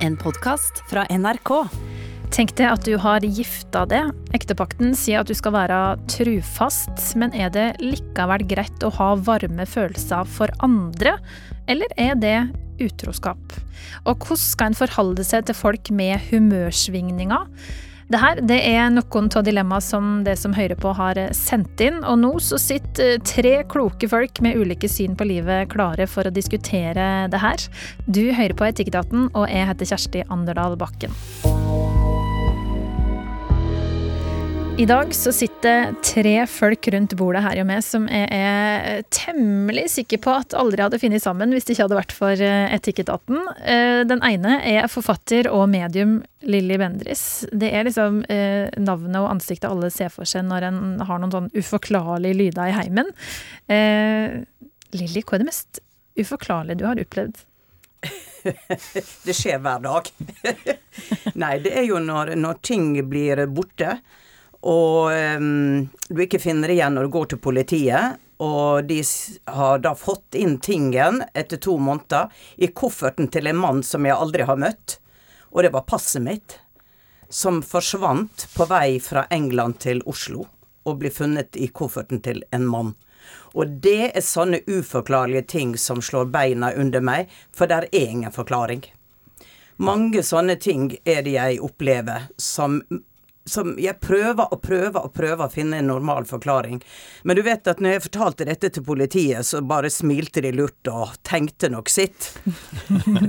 En podkast fra NRK. Tenk deg at du har gifta deg. Ektepakten sier at du skal være trufast, men er det likevel greit å ha varme følelser for andre, eller er det utroskap? Og hvordan skal en forholde seg til folk med humørsvingninger? Det her er noen av dilemmaene som det som hører på har sendt inn, og nå så sitter tre kloke folk med ulike syn på livet klare for å diskutere det her. Du hører på Etikketaten, og jeg heter Kjersti Anderdal Bakken. I dag så sitter tre folk rundt bordet her og med som jeg er temmelig sikker på at aldri hadde funnet sammen hvis det ikke hadde vært for eh, Etikketaten. Eh, den ene er forfatter og medium Lilly Bendris. Det er liksom eh, navnet og ansiktet alle ser for seg når en har noen sånn uforklarlige lyder i heimen. Lilly, hva er det mest uforklarlige du har opplevd? det skjer hver dag. Nei, det er jo når, når ting blir borte og um, du ikke finner igjen når du går til politiet. Og de har da fått inn tingen etter to måneder i kofferten til en mann som jeg aldri har møtt. Og det var passet mitt, som forsvant på vei fra England til Oslo. Og ble funnet i kofferten til en mann. Og det er sånne uforklarlige ting som slår beina under meg, for der er ingen forklaring. Mange sånne ting er det jeg opplever som som jeg prøver og prøver og prøver å finne en normal forklaring. Men du vet at når jeg fortalte dette til politiet, så bare smilte de lurt og tenkte nok sitt.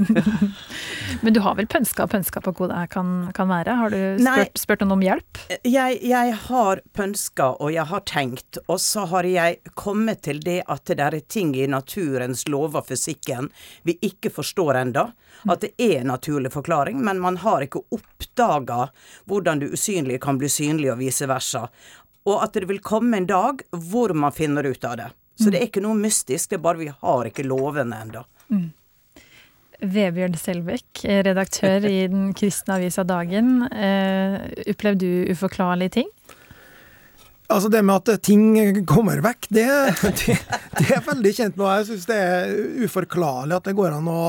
Men du har vel pønska og pønska på hvor det kan, kan være? Har du spurt, spurt noen om hjelp? Jeg, jeg har pønska og jeg har tenkt, og så har jeg kommet til det at det er ting i naturens lover, fysikken, vi ikke forstår enda. At det er en naturlig forklaring, men man har ikke oppdaga hvordan det usynlige kan bli synlig, og vice versa. Og at det vil komme en dag hvor man finner ut av det. Så det er ikke noe mystisk, det er bare vi har ikke lovene ennå. Mm. Vebjørn Selbekk, redaktør i den kristne avisa Dagen. Eh, opplevde du uforklarlige ting? Altså Det med at ting kommer vekk, det, det, det er veldig kjent med. Jeg syns det er uforklarlig at det går an å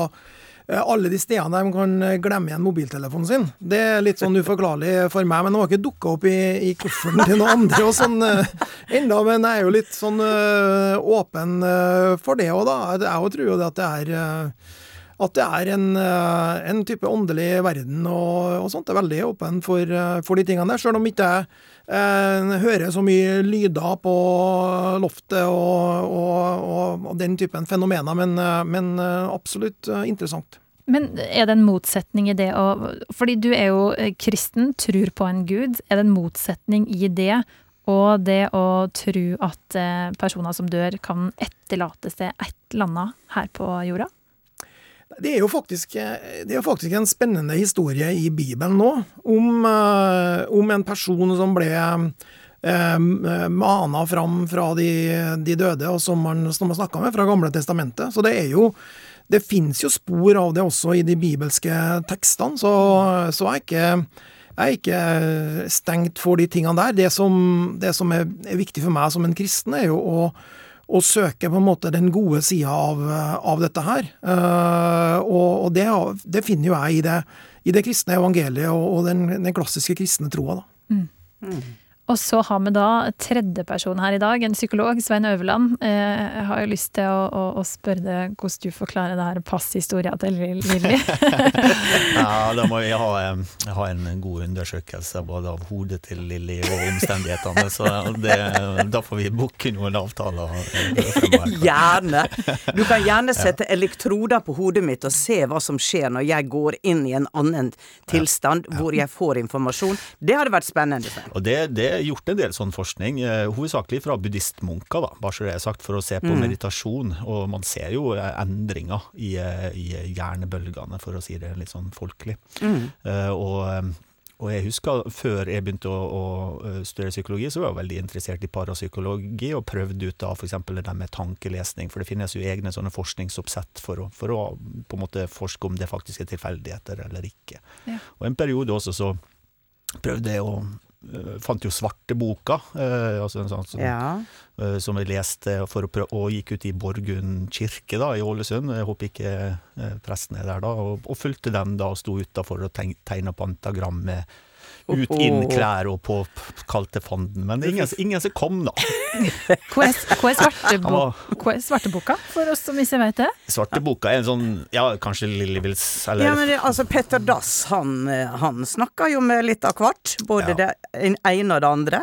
alle de stedene man kan eh, glemme igjen mobiltelefonen sin. Det er litt sånn uforklarlig for meg, men den har ikke dukka opp i, i kofferten til noen andre og sånn uh, enda, Men jeg er jo litt sånn åpen for det òg, da. Jeg tror jo det at det er at det er en, en, type åndelig verden og, og sånt. Jeg er veldig åpen for, for de tingene der, Selv om ikke jeg eh, hører så mye lyder på loftet og, og, og, og den typen fenomener, men, men absolutt interessant. Men er det en motsetning i det å Fordi du er jo kristen, tror på en gud. Er det en motsetning i det og det å tro at personer som dør, kan etterlate seg et eller annet her på jorda? Det er, jo faktisk, det er faktisk en spennende historie i Bibelen nå, om, eh, om en person som ble eh, mana fram fra de, de, døde, og som man, som man snakka med fra Gamle testamentet. Så det er jo Det fins jo spor av det også i de bibelske tekstene, så, så jeg, er ikke, jeg er ikke stengt for de tingene der. Det som, det som er, er viktig for meg som en kristen, er jo å å søke på en måte den gode sida av, av, dette her. Uh, og, og det, det, finner jo jeg i det, i det kristne evangeliet og, og den, den, klassiske kristne troa. Mm. Mm. Og så har vi da tredjeperson her i dag, en psykolog, Svein Øverland. Eh, jeg har jo lyst til å, å, å spørre deg hvordan du forklarer det her passhistoria til Lilly. ja, da må vi ha, ha, en god undersøkelse både av hodet til Lilly og omstendighetene. Så det, da får vi booke noen avtaler. Gjerne. Du kan gjerne sette elektroder på hodet mitt og se hva som skjer når jeg går inn i en annen tilstand hvor jeg får informasjon. Det hadde vært spennende. Og det, det gjort en del sånn forskning, eh, hovedsakelig fra buddhistmunker, da, bare så det er sagt, for å se på mm. meditasjon. Og man ser jo eh, endringer i, eh, i hjernebølgene, for å si det litt sånn folkelig. Mm. Og, og jeg husker før jeg begynte å, å, studere psykologi, så var jeg veldig interessert i parapsykologi, og prøvde ut da f.eks. det der med tankelesning, for det finnes jo egne sånne forskningsoppsett for å, for å på en måte forske om det faktisk er tilfeldigheter eller ikke. Ja. Og en periode også så prøvde jeg å fant jo Svarteboka, eh, altså en sånn som, Ja. eh, som vi leste prøve, og gikk ut i Borgund kirke da, i Ålesund. Jeg håper ikke eh, presten er der da, og, og fulgte den da og sto utafor og tegn- tegna pantagram med ut, inn klær og på kalte fanden. Men det er ingen, ingen som kom, da. Hva er, hva er, svarteboka, for oss som ikke vet det? Svarteboka er en sånn, ja, kanskje Lilly eller Ja, men det, altså Petter Dass han, eh, han snakker jo med litt av hvert. Både Ja. det ene og det andre.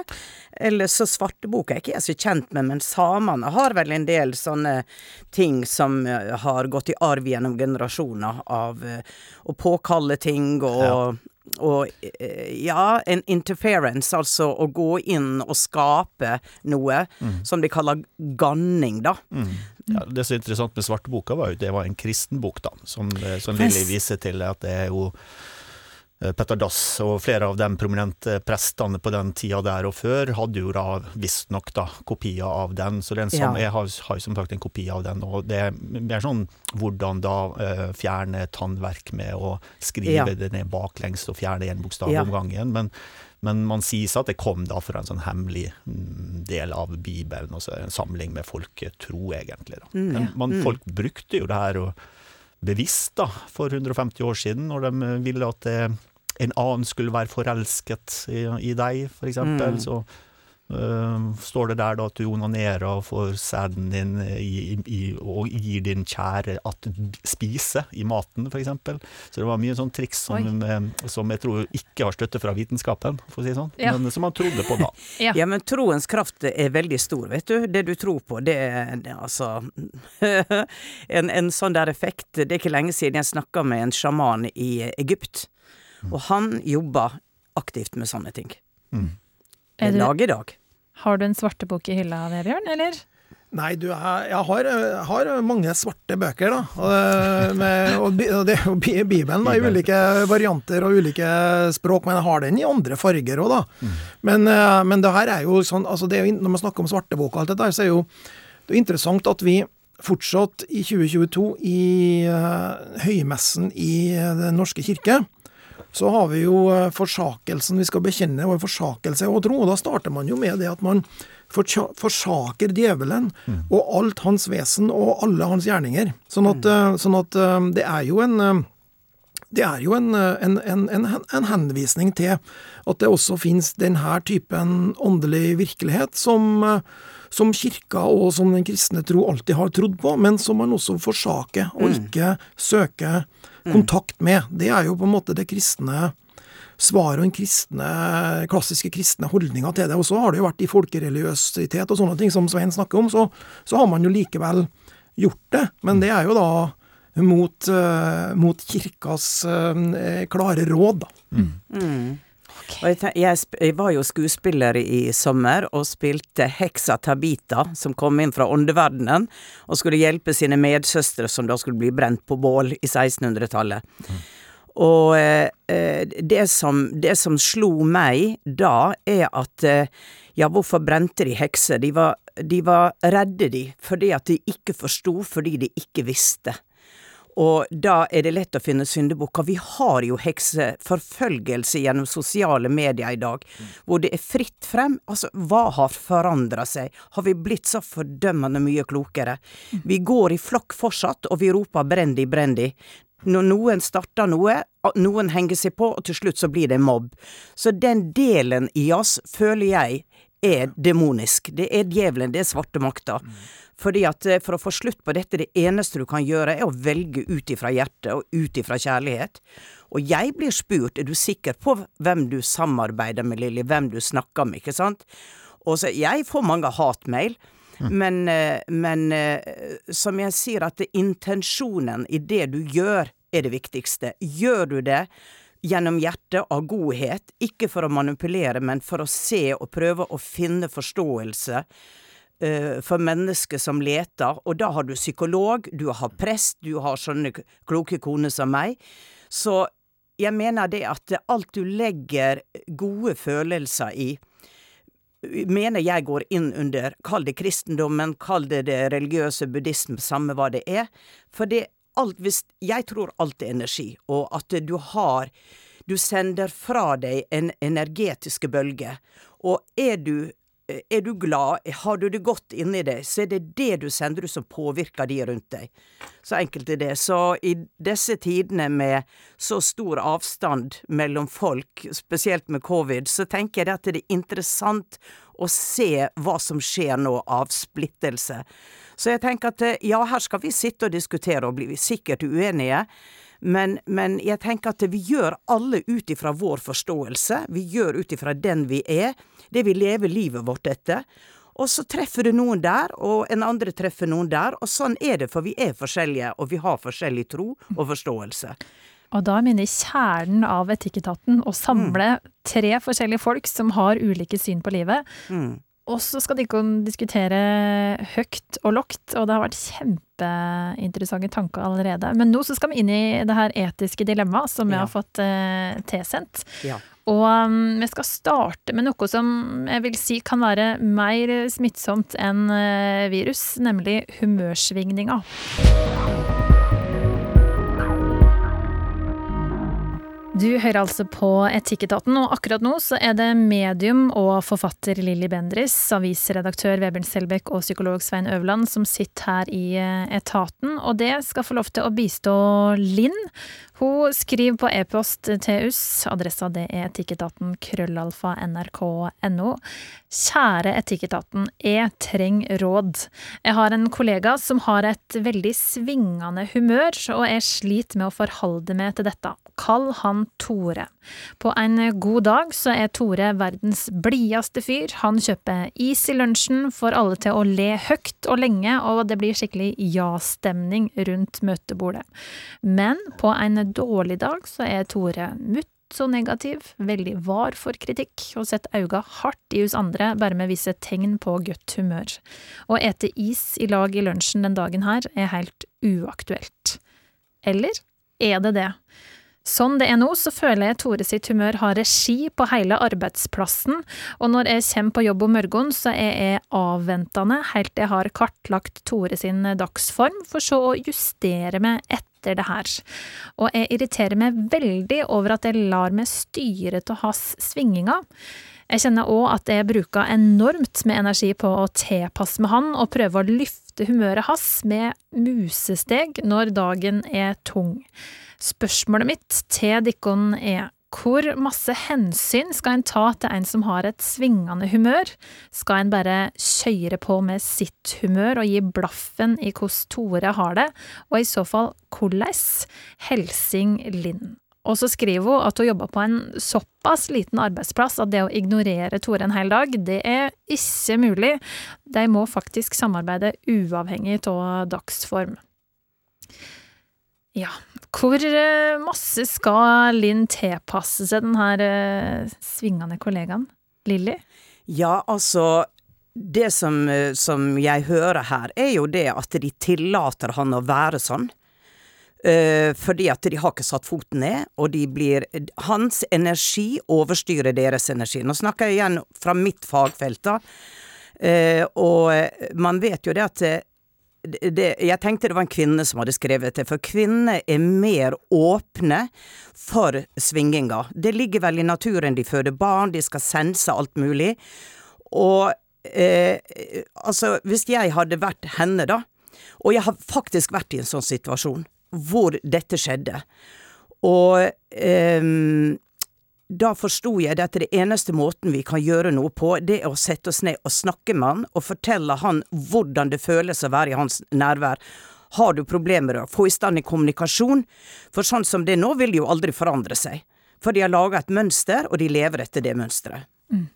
Eller så Svarteboka er ikke jeg så kjent med, men samene har vel en del sånne ting som eh, har gått i arv gjennom generasjoner av eh, å påkalle ting og Og eh, ja, en interference, altså å gå inn og skape noe som de kaller ganning, da. Ja, det som er interessant med Svarteboka, var jo det var en kristen bok, da. Som, eh, som. Lilly viser til, at det er jo Petter Dass og flere av de prominente prestene på den tida der og før, hadde jo da visstnok kopier av den. Så den som, Ja. jeg har, har som sagt en kopi av den. Og det er mer sånn hvordan da uh, fjerne tannverk med å skrive Ja. det ned baklengs og fjerne én bokstav Ja. om gangen. Men, men man sier at det kom da fra en sånn hemmelig mm, del av Bibelen, altså en samling med folketro, egentlig. Da. Men man, folk brukte jo det her og bevisst da, for 150 år siden, når de eh, ville at eh, en annen skulle være forelsket i, i deg, for eksempel. Så Uh, står det der da at du onanerer og sæden din i, i, og gir din kjære at spise i maten, for eksempel. Så det var mye sånn triks som, som jeg tror ikke har støtte fra vitenskapen, for å si sånn, Ja. men som man trodde på da. Ja. Ja, men troens kraft er veldig stor, vet du. Det du tror på, det det er altså en, en sånn der effekt Det er ikke lenge siden jeg snakka med en sjaman i Egypt, og han jobber aktivt med sånne ting. Er Den du, dag i dag. har du en svartebok i hylla, Vebjørn, eller? Nei, du, jeg, har, har mange svarte bøker, da. Og, det- med, og, og det er jo Bibelen da, i ulike varianter og ulike språk, men jeg har den i andre farger òg, da. Men, eh, men det her er jo sånn altså det er jo, Når man snakker om svartebok og alt dette, så er jo det er interessant at vi fortsatt i 2022, i uh, høymessen i eh, Den norske kirke, så har vi jo eh, forsakelsen vi skal bekjenne, vår forsakelse og tro. Og da starter man jo med det at man forsaker djevelen og alt hans vesen og alle hans gjerninger. Sånn at, eh, sånn at eh, det er jo en det er jo en, en, en, en, en henvisning til at det også finnes denne typen åndelig virkelighet som, som kirka og som den kristne tro alltid har trodd på, men som man også forsaker og ikke søker kontakt med. Det er jo på en måte det kristne svaret og den kristne, klassiske kristne holdninga til det. Og så har det jo vært i folkereligiøsitet og sånne ting som Svein snakker om, så, så har man jo likevel gjort det. Men det er jo da mot, eh, mot kirkas eh, klare råd, da. Og jeg, jeg, jeg var jo skuespiller i sommer og spilte heksa Tabita, som kom inn fra åndeverdenen og skulle hjelpe sine medsøstre som da skulle bli brent på bål i 1600-tallet. Og eh, eh, det, som, det som slo meg da, er at eh, ja, hvorfor brente de hekser? De var, de var redde, de, fordi at de ikke forsto, fordi de ikke visste. Og da er det lett å finne syndebukker. Vi har jo hekseforfølgelse gjennom sosiale medier i dag, hvor det er fritt frem. Altså, hva har forandra seg? Har vi blitt så fordømmende mye klokere? Vi går i flokk fortsatt, og vi roper «Brendi, Brendi!». Når noen starter noe, noen henger seg på, og til slutt så blir det mobb. Så den delen i oss, føler jeg, er demonisk. Det er djevelen, det er svarte makta. Fordi at eh, for å få slutt på dette, det eneste du kan gjøre, er å velge ut ifra hjertet og ut ifra kjærlighet. Og jeg blir spurt, er du sikker på hvem du samarbeider med, Lilly, hvem du snakker med, ikke sant? Og så, jeg får mange hatmail, men, eh, men eh, som jeg sier, at intensjonen i det du gjør, er det viktigste. Gjør du det gjennom hjertet av godhet, ikke for å manipulere, men for å se og prøve å finne forståelse eh, for mennesker som leter, og da har du psykolog, du har prest, du har sånne kloke koner som meg. Så jeg mener det at alt du legger gode følelser i, mener jeg går inn under, kall det kristendommen, kall det det religiøse buddhisme, samme hva det er. For det alt, hvis, jeg tror alt er energi, og at du har Du sender fra deg en energetiske bølge. Og er du er du glad, har du det godt inni deg, så er det det du sender ut som påvirker de rundt deg. Så enkelt er det. Så i disse tidene med så stor avstand mellom folk, spesielt med covid, så tenker jeg at det er interessant å se hva som skjer nå av splittelse. Så jeg tenker at ja, her skal vi sitte og diskutere og bli sikkert uenige. Men, men, jeg tenker at vi gjør alle ut ifra vår forståelse. Vi gjør ut ifra den vi er, det vi lever livet vårt etter. Og så treffer du noen der, og en andre treffer noen der. Og sånn er det, for vi er forskjellige, og vi har forskjellig tro og forståelse. Og da er i kjernen av Etikketaten, å samle mm. tre forskjellige folk som har ulike syn på livet. Mm. Og så skal de ikke diskutere høyt og lågt, og det har vært kjempeinteressante tanker allerede. Men nå så skal vi inn i det her etiske dilemmaet som vi ja. har fått eh, tilsendt. Ja. Og um, vi skal starte med noe som jeg vil si kan være mer smittsomt enn uh, virus, nemlig humørsvingninger. Du hører altså på Etikketaten, og akkurat nå så er det medium og forfatter Lilly Bendris, avisredaktør Vebjørn Selbekk og psykolog Svein Øverland som sitter her i eh, etaten, og det skal få lov til å bistå Linn. Hun skriver på e-post til oss, adressa det er etikketaten krøllalfa nrk.no. Kjære Etikketaten, jeg trenger råd. Jeg har en kollega som har et veldig svingende humør, og jeg sliter med å forholde meg til dette. Kall han Tore. På en god dag så er Tore verdens blideste fyr. Han kjøper is i lunsjen, får alle til å le høyt og lenge, og det blir skikkelig ja-stemning rundt møtebordet. Men på en dårlig dag så er Tore mutt så negativ, veldig var for kritikk, og setter auga hardt i hos andre bare med visse tegn på godt humør. Å ete is i lag i lunsjen den dagen her er helt uaktuelt. Eller er det det? Sånn det er nå, så føler jeg Tore sitt humør har regi på hele arbeidsplassen, og når jeg kommer på jobb om morgenen, så er jeg avventende helt til jeg har kartlagt Tore sin dagsform, for så å justere meg etter det her. Og jeg irriterer meg veldig over at jeg lar meg styre av hans svinginger. Jeg kjenner òg at jeg bruker enormt med energi på å tilpasse med han og prøve å løfte humøret hans med musesteg når dagen er tung. Spørsmålet mitt til dikkon er hvor masse hensyn skal en ta til en som har et svingende humør? Skal en bare kjøre på med sitt humør og gi blaffen i hvordan Tore har det, og i så fall hvordan? Helsing Linn. Og så skriver hun at hun jobber på en såpass liten arbeidsplass at det å ignorere Tore en hel dag, det er ikke mulig. De må faktisk samarbeide uavhengig av dagsform. Ja, hvor eh, masse skal Linn tilpasse seg den her eh, svingende kollegaen? Lilly? Ja, altså Det som, eh, som, jeg hører her, er jo det at de tillater han å være sånn. Uh, fordi at de har ikke satt foten ned, og de blir Hans energi overstyrer deres energi. Nå snakker jeg igjen fra mitt fagfelt, da. Uh, og man vet jo det at det, jeg tenkte det var en kvinne som hadde skrevet det, for kvinner er mer åpne for svinginga. Det ligger vel i naturen, de føder barn, de skal sense alt mulig. Og eh, altså, hvis jeg hadde vært henne, da, og jeg har faktisk vært i en sånn situasjon hvor dette skjedde, og eh, da forsto jeg at det eneste måten vi kan gjøre noe på, det er å sette oss ned og snakke med han, og fortelle han hvordan det føles å være i hans nærvær. Har du problemer med å få i stand en kommunikasjon? For sånn som det er nå, vil det jo aldri forandre seg. For de har laga et mønster, og de lever etter det mønsteret. Mm.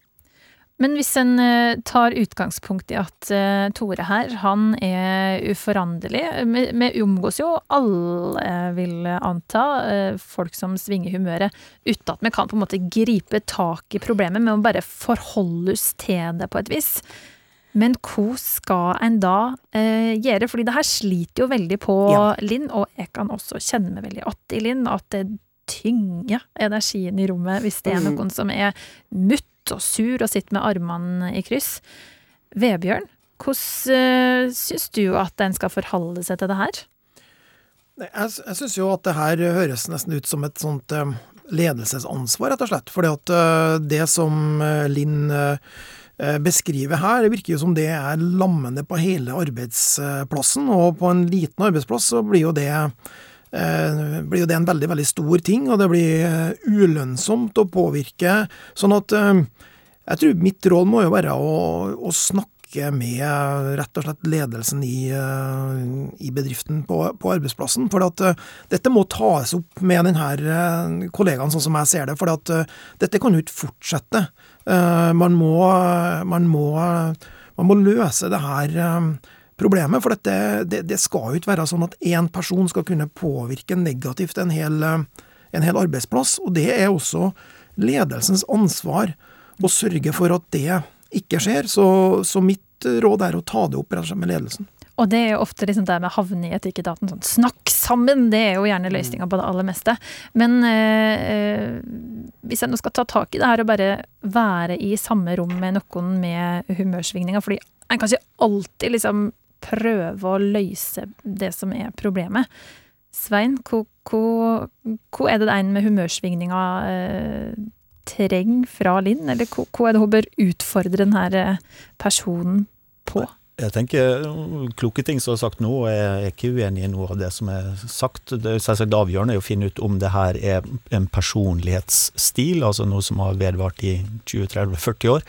Men hvis en eh, tar utgangspunkt i at uh, Tore her, han er uforanderlig Vi omgås jo alle, vil anta, uh, folk som svinger humøret, uten at vi kan på en måte gripe tak i problemet, men å bare forholde oss til det på et vis. Men hva skal en da eh, gjøre? Fordi det her sliter jo veldig på ja. Linn, og jeg kan også kjenne meg veldig att i Linn, at det tynger energien i rommet hvis det er mm. noen som er mutt og sur og sitter med armene i kryss. Vebjørn, hvordan uh, syns du at en skal forholde seg til det her? Jeg, jeg syns jo at det her høres nesten ut som et sånt uh, ledelsesansvar, rett og slett. Fordi eh, det som eh, Linn eh, beskriver her, det virker jo som det er lammende på hele arbeidsplassen. Og på en liten arbeidsplass så blir jo det blir jo det en veldig veldig stor ting, og det blir ulønnsomt å påvirke. Sånn at jeg tror mitt råd må jo være å, å snakke med rett og slett ledelsen i, eh, i bedriften på, på, arbeidsplassen. For at uh, dette må tas opp med denne uh, kollegaen, sånn som jeg ser det. For at uh, dette kan jo ikke fortsette. man, må, man, må, man må løse det her problemet. For dette, det, det, skal jo ikke være sånn at én person skal kunne påvirke negativt en hel, en hel arbeidsplass. Og det er også ledelsens ansvar å sørge for at det ikke skjer. Så, så mitt råd er å ta det opp med ledelsen. Og det er jo ofte liksom det med havne i etikketaten sånn snakk sammen! Det er jo gjerne løsninga på det aller meste. Men øh, hvis jeg nå skal ta tak i det her og bare være i samme rom med noen med humørsvingninger, fordi en kan ikke alltid liksom prøve å løse det som er problemet. Svein, hva er det en med humørsvingninger eh, trenger fra Linn, eller hva er det hun bør utfordre denne eh, personen på? Jeg tenker Kloke ting som er sagt nå, og jeg er ikke uenig i noe av det som er sagt. Det er selvsagt avgjørende å finne ut om det her er en personlighetsstil, altså noe som har vedvart i 20-30-40 år,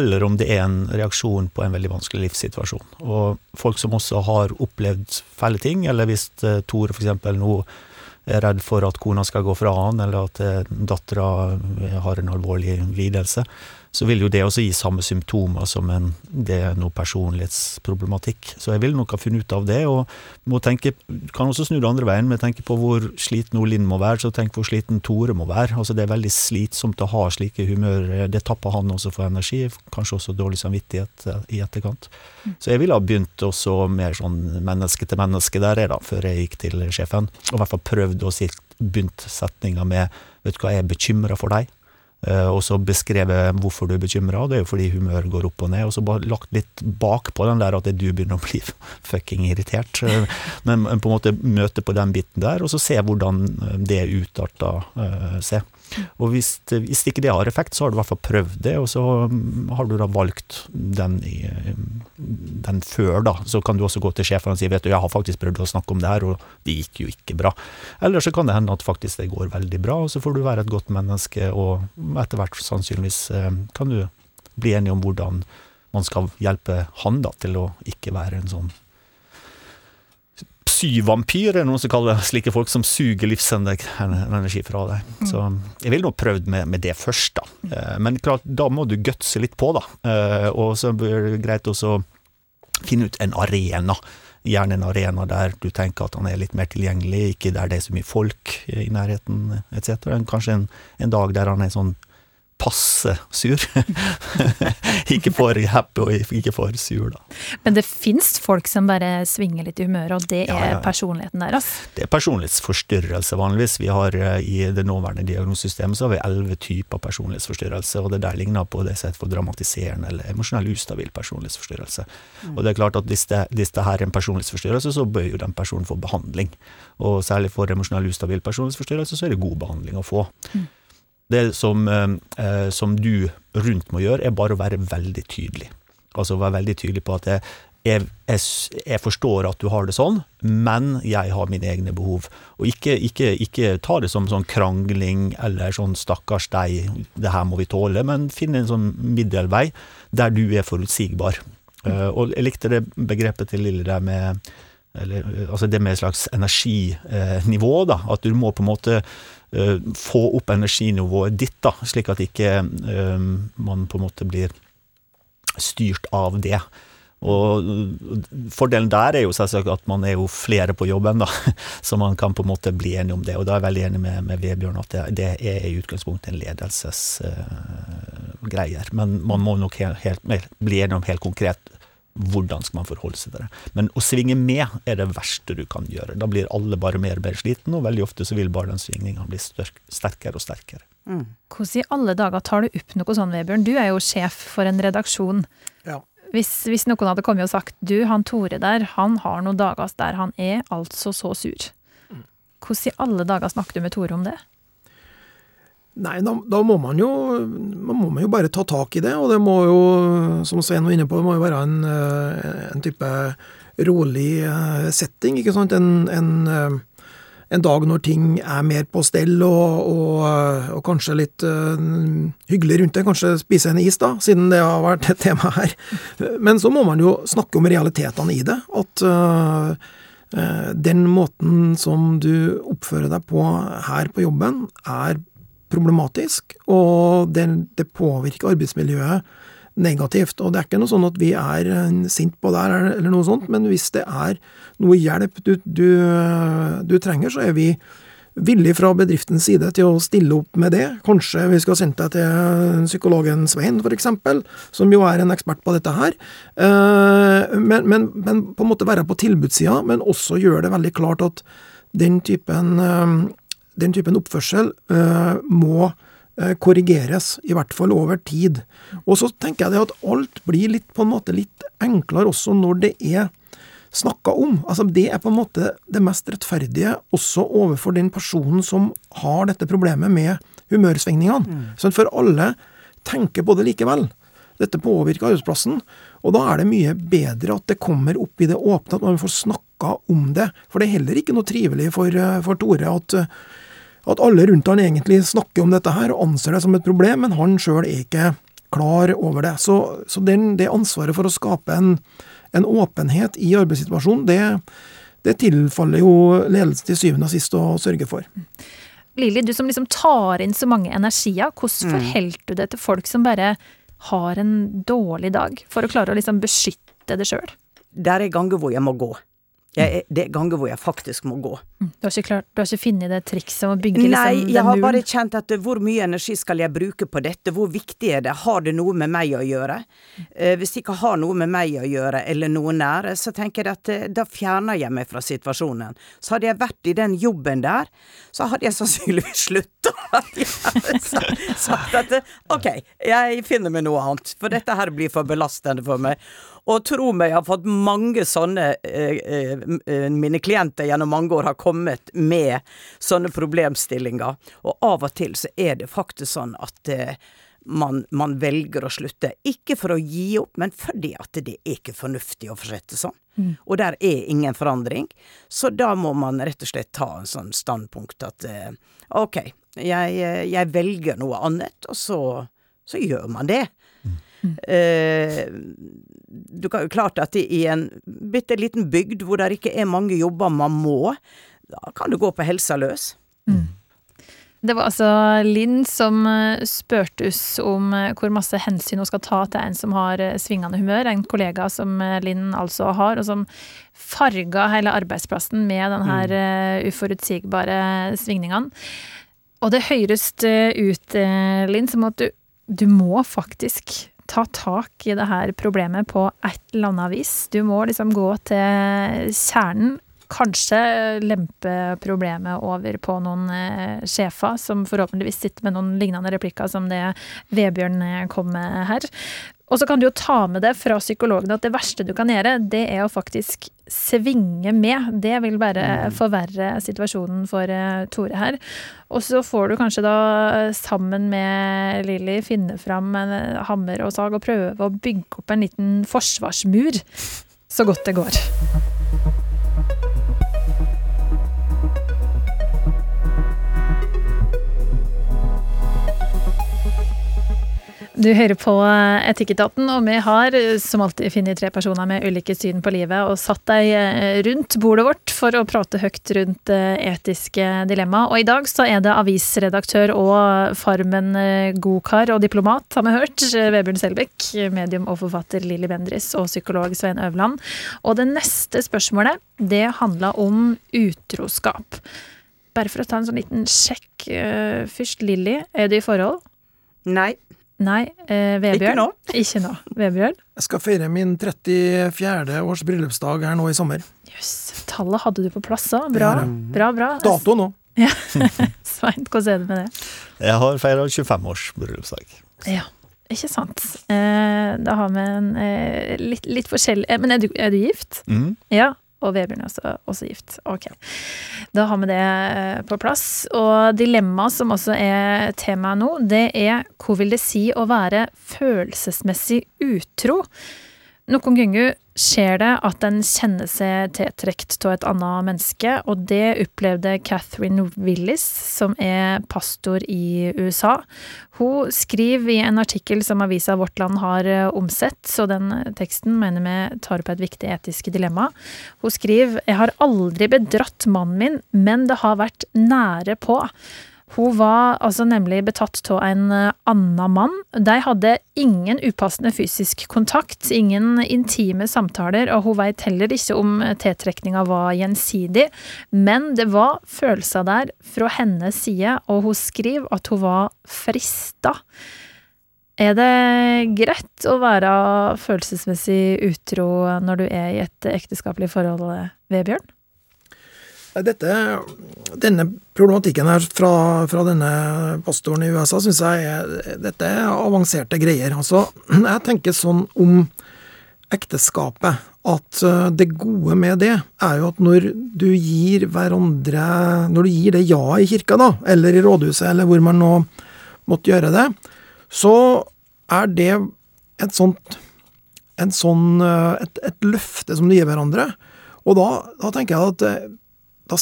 eller om det er en reaksjon på en veldig vanskelig livssituasjon. Og folk som også har opplevd fæle ting, eller hvis eh, Tore f.eks. nå er redd for at kona skal gå fra han, eller at eh, dattera har en alvorlig lidelse, så vil jo det også gi samme symptomer som en, det er noe personlighetsproblematikk. Så jeg vil nok ha funnet ut av det, og må tenke, kan også snu det andre veien, men tenke på hvor sliten Linn må være, så tenk hvor sliten Tore må være. Altså Det er veldig slitsomt å ha slike humør. Det tapper han også for energi, kanskje også dårlig samvittighet eh, i etterkant. Så jeg ville ha begynt også mer sånn menneske til menneske der, da, før jeg gikk til sjefen, og i hvert fall prøvd å si begynt setninga med Vet du hva, jeg er bekymra for deg. Eh, og så beskrevet hvorfor du er bekymra, det er jo fordi humøret går opp og ned. Og så bare lagt litt bakpå den der at du begynner å bli fucking irritert. Eh, men på en måte møte på den biten der, og så se hvordan det utarter seg. Og hvis, hvis, ikke det har effekt, så har du i hvert fall prøvd det, og så mm, har du da valgt den, den før, da. Så kan du også gå til sjefen og si vet du, jeg har faktisk prøvd å snakke om det her, og det gikk jo ikke bra. Eller så kan det hende at faktisk det går veldig bra, og så får du være et godt menneske, og etter hvert sannsynligvis eh, kan du bli enig om hvordan man skal hjelpe han da til å ikke være en sånn syvampyr, er det noen som kaller slike folk som suger livsenergi fra deg. Mm. Så jeg ville nå prøvd med, med, det først, da. Eh, men klart, da må du gutse litt på, da. Eh, og så blir det greit også å finne ut en arena. Gjerne en arena der du tenker at han er litt mer tilgjengelig, ikke der det er så mye folk i nærheten etc. Kanskje en, en dag der han er sånn passe sur. ikke for happy og ikke for sur, da. Men det fins folk som bare svinger litt i humøret, og det er ja, ja. personligheten deres? Det er personlighetsforstyrrelse, vanligvis. Vi har eh, I det nåværende diagnosesystemet så har vi elleve typer personlighetsforstyrrelse, og det der ligner på det som heter for dramatiserende eller emosjonell ustabil personlighetsforstyrrelse. Mm. Og det er klart at hvis det, hvis det her er en personlighetsforstyrrelse, så bør jo den personen få behandling. Og særlig for emosjonell ustabil personlighetsforstyrrelse så er det god behandling å få. Mm. Det som, eh, eh, som, du rundt må gjøre, er bare å være veldig tydelig. Altså være veldig tydelig på at jeg, jeg, jeg, forstår at du har det sånn, men jeg har mine egne behov. Og ikke, ikke, ikke ta det som sånn krangling eller sånn 'stakkars deg, det her må vi tåle', men finne en sånn middelvei der du er forutsigbar. Uh, og jeg likte det begrepet til Lille der med eller, altså det med et slags energinivå, da. At du må på en måte få opp energinivået ditt, da, slik at ikke uh, man på en måte blir styrt av det. Og Fordelen der er jo selvsagt at man er jo flere på jobben, da, så man kan på en måte bli enig om det. Og da er jeg veldig enig med, med Vebjørn at det, det, er i utgangspunktet en ledelsesgreier. Uh, Men man må nok helt, helt, bli enig om helt konkret hvordan skal man forholde seg til det. Men å svinge med er det verste du kan gjøre. Da blir alle bare mer og mer slitne, og veldig ofte så vil bare den svingninga bli sterkere og sterkere. Mm. Hvordan i alle dager tar du opp noe sånn, Vebjørn? Du er jo sjef for en redaksjon. Ja. Hvis, hvis, noen hadde kommet og sagt du, han Tore der, han har noen dager der han er altså så sur. Mm. Hvordan i alle dager snakker du med Tore om det? Nei, da, da, må man jo man må jo bare ta tak i det, og det må jo, som Svein var inne på, det må jo være en, en type rolig setting, ikke sant. En, en en dag når ting er mer på stell og, og, og kanskje litt uh, hyggelig rundt det. Kanskje spise en is, da, siden det har vært et tema her. Men så må man jo snakke om realitetene i det. At uh, den måten som du oppfører deg på her på jobben, er problematisk, og det, det påvirker arbeidsmiljøet negativt. Og det er ikke noe sånn at vi er sint på det eller noe sånt, men hvis det er noe hjelp du, du, du trenger, så er vi villig fra bedriftens side til å stille opp med det. Kanskje vi skal sende deg til psykologen Svein, f.eks., som jo er en ekspert på dette her. Eh, men, men, men på en måte være på tilbudssida, men også gjøre det veldig klart at den typen, eh, den typen oppførsel eh, må Eh, korrigeres, i hvert fall over tid. Og så tenker jeg det at alt blir litt, på en måte litt enklere også når det er snakka om. Altså Det er på en måte det mest rettferdige også overfor den personen som har dette problemet med humørsvingningene. Mm. For alle tenker på det likevel. Dette påvirker arbeidsplassen. Og da er det mye bedre at det kommer opp i det åpne, at man får snakka om det. For det er heller ikke noe trivelig for, eh, for Tore at at alle rundt han egentlig snakker om dette her og anser det som et problem, men han sjøl er ikke klar over det. Så, så den, det ansvaret for å skape en, en åpenhet i arbeidssituasjonen, det, det tilfaller jo ledelsen til syvende og sist å sørge for. Lili, du som liksom tar inn så mange energier, hvordan mm. forholder du det til folk som bare har en dårlig dag, for å klare å liksom beskytte det sjøl? Der er ganger hvor jeg må gå. Jeg, det er ganger hvor jeg faktisk må gå. Mm. Du har ikke, klart, du har ikke funnet det trikset om å bygge liksom, Nei, jeg har bare kjent at hvor mye energi skal jeg bruke på dette, hvor viktig er det, har det noe med meg å gjøre? Eh, hvis det ikke har noe med meg å gjøre, eller noe nære, så tenker jeg at eh, da fjerner jeg meg fra situasjonen. Så hadde jeg vært i den jobben der, så hadde jeg sannsynligvis slutta. sagt at eh, ok, jeg finner meg noe annet, for dette her blir for belastende for meg. Og tro meg, jeg har fått mange sånne eh, eh, eh, Mine klienter gjennom mange år har kommet med sånne problemstillinger. Og av og til så er det faktisk sånn at man, man, velger å slutte. Ikke for å gi opp, men fordi at det er ikke fornuftig å fortsette sånn. Mm. Og der er ingen forandring. Så da må man rett og slett ta en sånn standpunkt at ok, jeg, jeg velger noe annet, og så, så gjør man det. Mm. Eh, du kan jo klart at i en bitte liten bygd hvor det ikke er mange jobber man må, da kan du gå på helsa løs. Mm. Det var altså Linn som eh, spurte oss om eh, hvor masse hensyn hun skal ta til en som har svingende humør. En kollega som Linn altså har, og som farga hele arbeidsplassen med denne her mm. uforutsigbare svingningene. Og det høres ut, Linn, som at du, du må faktisk ta tak i det her problemet på et eller annet vis. Du må liksom gå til kjernen. Kanskje lempe problemet over på noen eh, sjefer, som forhåpentligvis sitter med noen lignende replikker som det Vebjørn eh, kom med her. Og så kan du jo ta med det fra psykologene at det verste du kan gjøre, det er å faktisk svinge med. Det vil bare mm. forverre situasjonen for Tore her. Og så får du kanskje da sammen med Lilly finne fram en eh, hammer og sag og prøve å bygge opp en liten forsvarsmur så godt det går. Du hører på Etikketaten, og vi har som alltid funnet tre personer med ulike syn på livet og satt deg eh, rundt bordet vårt for å prate høyt rundt eh, etiske dilemma. Og i dag så er det avisredaktør og Farmen eh, godkar og diplomat, har vi hørt, Vebjørn Selbekk, medium og forfatter Lilly Bendris og psykolog Svein Øverland. Og det neste spørsmålet, det handla om utroskap. Bare for å ta en sånn liten sjekk først. Lilly, er du i forhold? Nei. Nei, eh, Vebjørn. Ikke nå. Ikke nå. Vebjørn? Jeg skal feire min 34. års bryllupsdag her nå i sommer. Jøss. Yes. Tallet hadde du på plass òg. Bra. bra, bra. Dato nå. Ja. Svein, hvordan er det med det? Jeg har feira 25 års bryllupsdag. Ja, ikke sant. Eh, da har vi en eh, litt, litt forskjellig eh, Men er du, er du gift? Mm. Ja. Og Vebjørn er også, også gift. Ok. Da har vi det eh, på plass. Og dilemmaet som også er temaet nå, det er hva vil det si å være følelsesmessig utro? Noen ganger skjer det at en kjenner seg tiltrukket av et annet menneske, og det opplevde Catherine Willis, som er pastor i USA. Hun skriver i en artikkel som avisa Vårt Land har eh, omsett, så den teksten mener vi tar opp et viktig etisk dilemma. Hun skriver Jeg har aldri bedratt mannen min, men det har vært nære på. Hun var altså nemlig betatt av en eh, annen mann. De hadde ingen upassende fysisk kontakt, ingen intime samtaler, og hun veit heller ikke om tiltrekninga var gjensidig, men det var følelser der fra hennes side, og hun skriver at hun var frista. Er det greit å være følelsesmessig utro når du er i et ekteskapelig forhold, Vebjørn? Dette, denne problematikken her fra, fra, denne pastoren i USA syns jeg er, dette er avanserte greier. Altså, jeg tenker sånn om ekteskapet at eh, det gode med det er jo at når du gir hverandre Når du gir det ja i kirka, da, eller i rådhuset, eller hvor man nå måtte gjøre det, så er det et sånt sånn, eh, et, et løfte som du gir hverandre. Og da, da tenker jeg at eh, da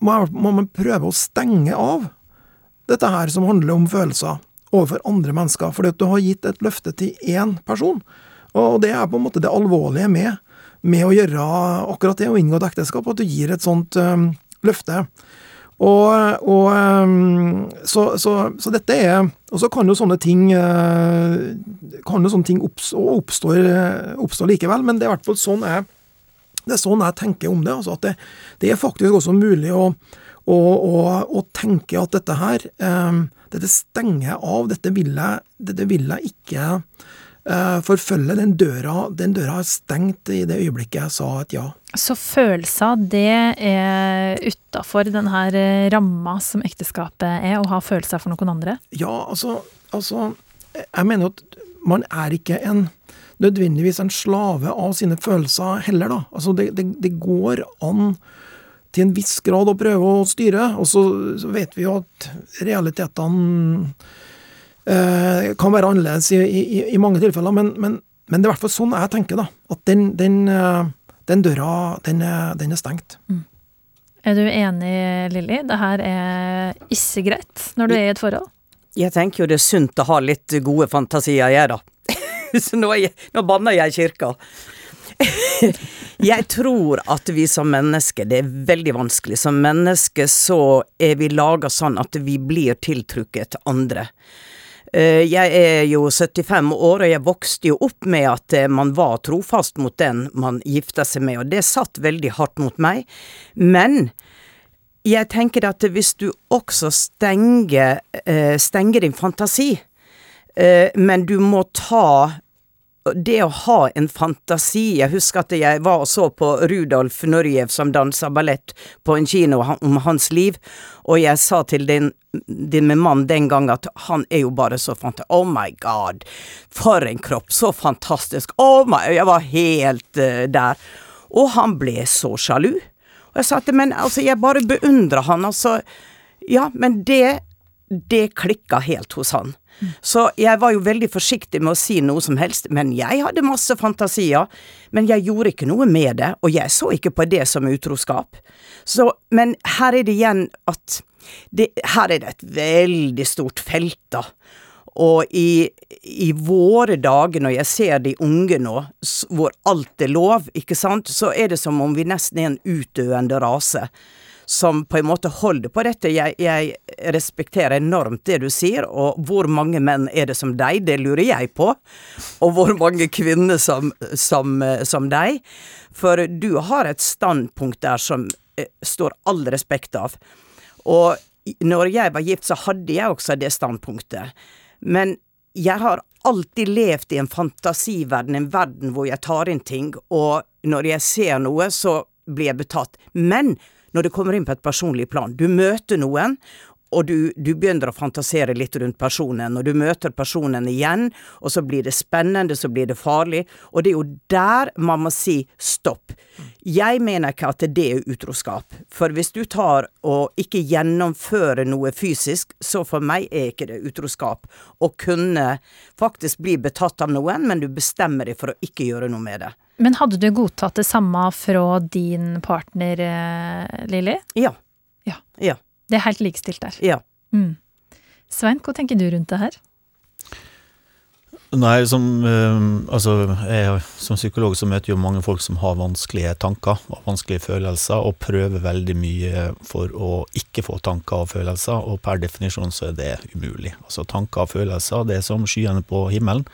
må man prøve å stenge av dette her som handler om følelser overfor andre mennesker, fordi at du har gitt et løfte til én person. Og det er på en måte det alvorlige med, med å gjøre akkurat det, å inngå et ekteskap, at du gir et sånt um, løfte. Og, og um, så, så, så, dette er Og så kan jo sånne ting uh, kan jo sånne ting oppstå, oppstår, oppstår likevel, men det er i hvert fall sånn jeg det er sånn jeg tenker om det. Altså at det, det, er faktisk også mulig å, å, å, å tenke at dette her eh, Dette stenger jeg av. Dette vil jeg, dette vil jeg ikke eh, forfølge. Den døra, den døra er stengt i det øyeblikket jeg sa et ja. Så følelser, det er utafor denne eh, ramma som ekteskapet er, å ha følelser for noen andre? Ja, altså, altså Jeg mener at man er ikke en nødvendigvis en slave av sine følelser heller, da. Altså, det, det, det går an til en viss grad å prøve å styre, og så, så vet vi jo at realitetene eh, kan være annerledes i, i, i mange tilfeller, men, men, men, det er i hvert fall sånn jeg tenker, da. At den, den, eh, den døra, den er, den er stengt. Mm. Er du enig, Lilly? Det her er ikke greit når du er i et forhold? Jeg tenker jo det er sunt å ha litt gode fantasier, jeg, da. Så nå, jeg, nå banner jeg kirka. jeg tror at vi som mennesker, det er veldig vanskelig. Som mennesker så er vi laga sånn at vi blir tiltrukket andre. Eh, jeg er jo 75 år, og jeg vokste jo opp med at eh, man var trofast mot den man gifta seg med, og det satt veldig hardt mot meg. Men jeg tenker at hvis du også stenger, eh, stenger din fantasi, men du må ta det å ha en fantasi Jeg husker at jeg var og så på Rudolf Nurjev som dansa ballett på en kino om hans liv, og jeg sa til din, din mann den gang at han er jo bare så fantastisk. Oh my god, for en kropp, så fantastisk. Oh my Jeg var helt uh, der. Og han ble så sjalu. Og jeg sa at men altså, jeg bare beundrer han, altså. Ja, men det det klikka helt hos han. Så jeg var jo veldig forsiktig med å si noe som helst, men jeg hadde masse fantasier. Men jeg gjorde ikke noe med det, og jeg så ikke på det som utroskap. Så, men her er det igjen at det, Her er det et veldig stort felt, da. Og i, i, våre dager, når jeg ser de unge nå, hvor alt er lov, ikke sant, så er det som om vi nesten er en utdøende rase som på en måte holder på dette. Jeg, jeg, respekterer enormt det du sier, og hvor mange menn er det som deg, det lurer jeg på. Og hvor mange kvinner som, som, som deg. For du har et standpunkt der som eh, står all respekt av. Og når jeg var gift, så hadde jeg også det standpunktet. Men jeg har alltid levd i en fantasiverden, en verden hvor jeg tar inn ting, og når jeg ser noe, så blir jeg betatt. Men når det kommer inn på et personlig plan. Du møter noen, og du, du, begynner å fantasere litt rundt personen, og du møter personen igjen, og så blir det spennende, så blir det farlig, og det er jo der man må si stopp. Jeg mener ikke at det er utroskap, for hvis du tar og ikke gjennomfører noe fysisk, så for meg er ikke det utroskap. Å kunne faktisk bli betatt av noen, men du bestemmer deg for å ikke gjøre noe med det. Men hadde du godtatt det samme fra din partner, eh, Lilly? Ja. ja. ja. Det er helt likestilt der. Ja. Mm. Svein, hva tenker du rundt det her? Nei, som, øh, altså, jeg, som psykolog så møter jo mange folk som har vanskelige tanker og vanskelige følelser, og prøver veldig mye for å ikke få tanker og følelser, og per definisjon så er det umulig. Altså Tanker og følelser det er som skyene på himmelen.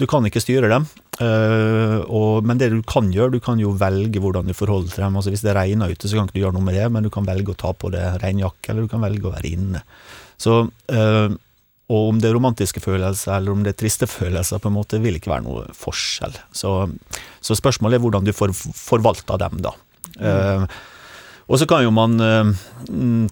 Du kan ikke styre dem, øh, og, men det du kan gjøre, du kan jo velge hvordan du forholder til dem. Altså Hvis det regner ute, så kan ikke du gjøre noe med det, men du kan velge å ta på deg regnjakke, eller du kan velge å være inne. Så, øh, og om det er romantiske følelser eller om det er triste følelser, på en måte vil ikke være noe forskjell. Så, så spørsmålet er hvordan du får forvalta dem, da. Mm. Og så kan jo man uh,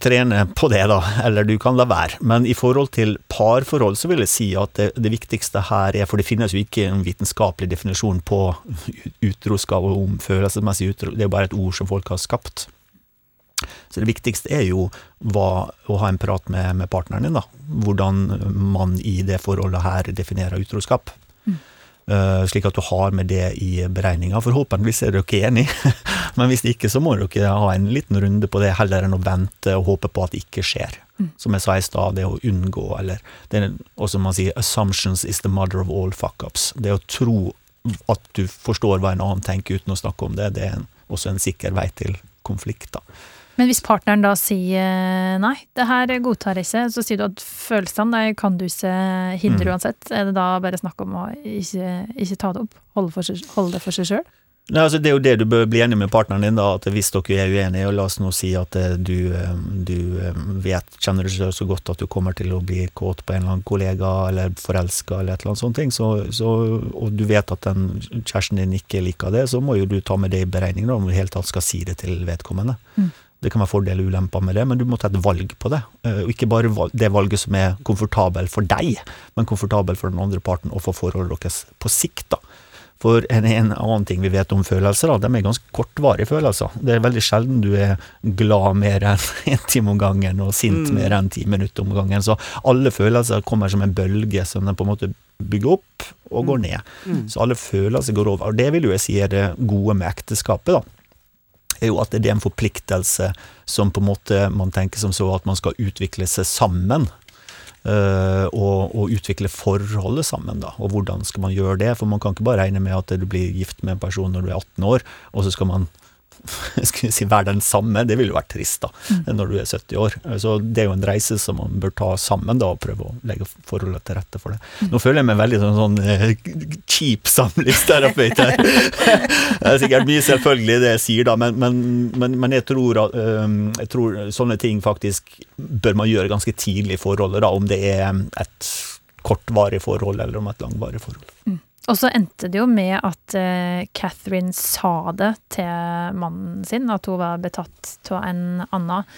trene på det, da, eller du kan la være. Men i forhold til parforhold så vil jeg si at det, det viktigste her er, for det finnes jo ikke en vitenskapelig definisjon på utroskap og om følelsesmessig utro, det er jo bare et ord som folk har skapt. Så det viktigste er jo hva, å ha en prat med, med, partneren din, da. Hvordan man i det forholdet her definerer utroskap. Uh, slik at du har med det i beregninga. Forhåpentligvis er dere enig, men hvis ikke så må dere ha en liten runde på det, heller enn å vente og håpe på at det ikke skjer. Mm. Som jeg sa i stad, det å unngå, eller det er også man sier 'assumptions is the mother of all fuck-ups'. Det å tro at du forstår hva en annen tenker uten å snakke om det, det er også en sikker vei til konflikt. da. Men hvis partneren da sier nei, det her godtar jeg ikke, så sier du at følelsene kan du ikke hindre mm. uansett. Er det da bare snakk om å ikke, ikke ta det opp? Holde, seg, holde det for seg sjøl? Nei, altså Det er jo det du bør bli enig med partneren din, da, at hvis dere er uenige, og la oss nå si at eh, du, eh, du eh, vet, kjenner deg selv så godt at du kommer til å bli kåt på en eller annen kollega, eller forelska, eller et eller annet sånt, så, så, og du vet at den kjæresten din ikke liker det, så må jo du ta med det i beregningen om du i det hele tatt skal si det til vedkommende. Mm. Det kan være fordeler og ulemper med det, men du må ta et valg på det. Eh, og ikke bare det valget som er komfortabel for deg, men komfortabel for den andre parten og for forholdet deres på sikt. da. For en, en, annen ting vi vet om følelser, da, de er ganske kortvarige følelser. Det er veldig sjelden du er glad mer enn en time om gangen, og sint mm. mer enn ti minutter om gangen. Så alle følelser kommer som en bølge som de på en måte bygger opp og går mm. ned. Mm. Så alle følelser går over. Og det vil jo jeg si er det gode med ekteskapet. da er jo at det er en forpliktelse som på en måte man tenker som så at man skal utvikle seg sammen. Uh, og, og, utvikle forholdet sammen, da. Og hvordan skal man gjøre det? For man kan ikke bare regne med at du blir gift med en person når du er 18 år, og så skal man skulle si være den samme, det ville jo vært trist da, mm. når du er 70 år. Så det er jo en reise som man bør ta sammen da, og prøve å legge forholdet til rette for det. Mm. Nå føler jeg meg veldig sånn, sånn uh, cheap samlivsterapeut her. det er sikkert mye selvfølgelig det jeg sier da, men, men, men, men jeg, tror, at, jeg, tror, sånne ting faktisk bør man gjøre ganske tidlig i forholdet, da, om det er et kortvarig forhold eller om et langvarig forhold. Mm. Og så endte det jo med at uh, Catherine sa det til mannen sin, at hun var betatt av en annen,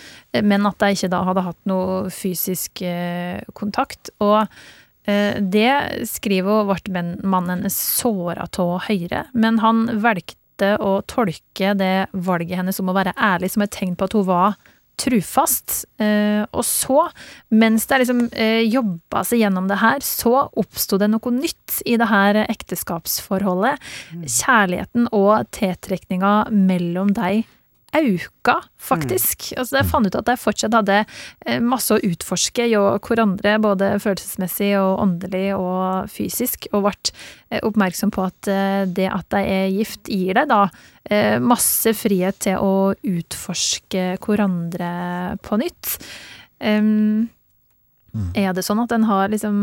men at de ikke da hadde hatt noe fysisk uh, kontakt. Og uh, det skriver hun ble mannen såra av Høyre, men han valgte å tolke det valget hennes om å være ærlig som et tegn på at hun var trufast. Eh, og så, mens det liksom eh, jobba seg gjennom det her, så oppsto det noe nytt i det her ekteskapsforholdet. Mm. Kjærligheten og tiltrekninga mellom deg auka, faktisk. Mm. Altså, jeg fant ut at jeg fortsatt hadde eh, masse å utforske i hverandre, både følelsesmessig og åndelig og fysisk, og ble eh, oppmerksom på at eh, det at jeg er gift, gir deg da masse frihet til å utforske hverandre på nytt. Um, mm. Er det sånn at en har liksom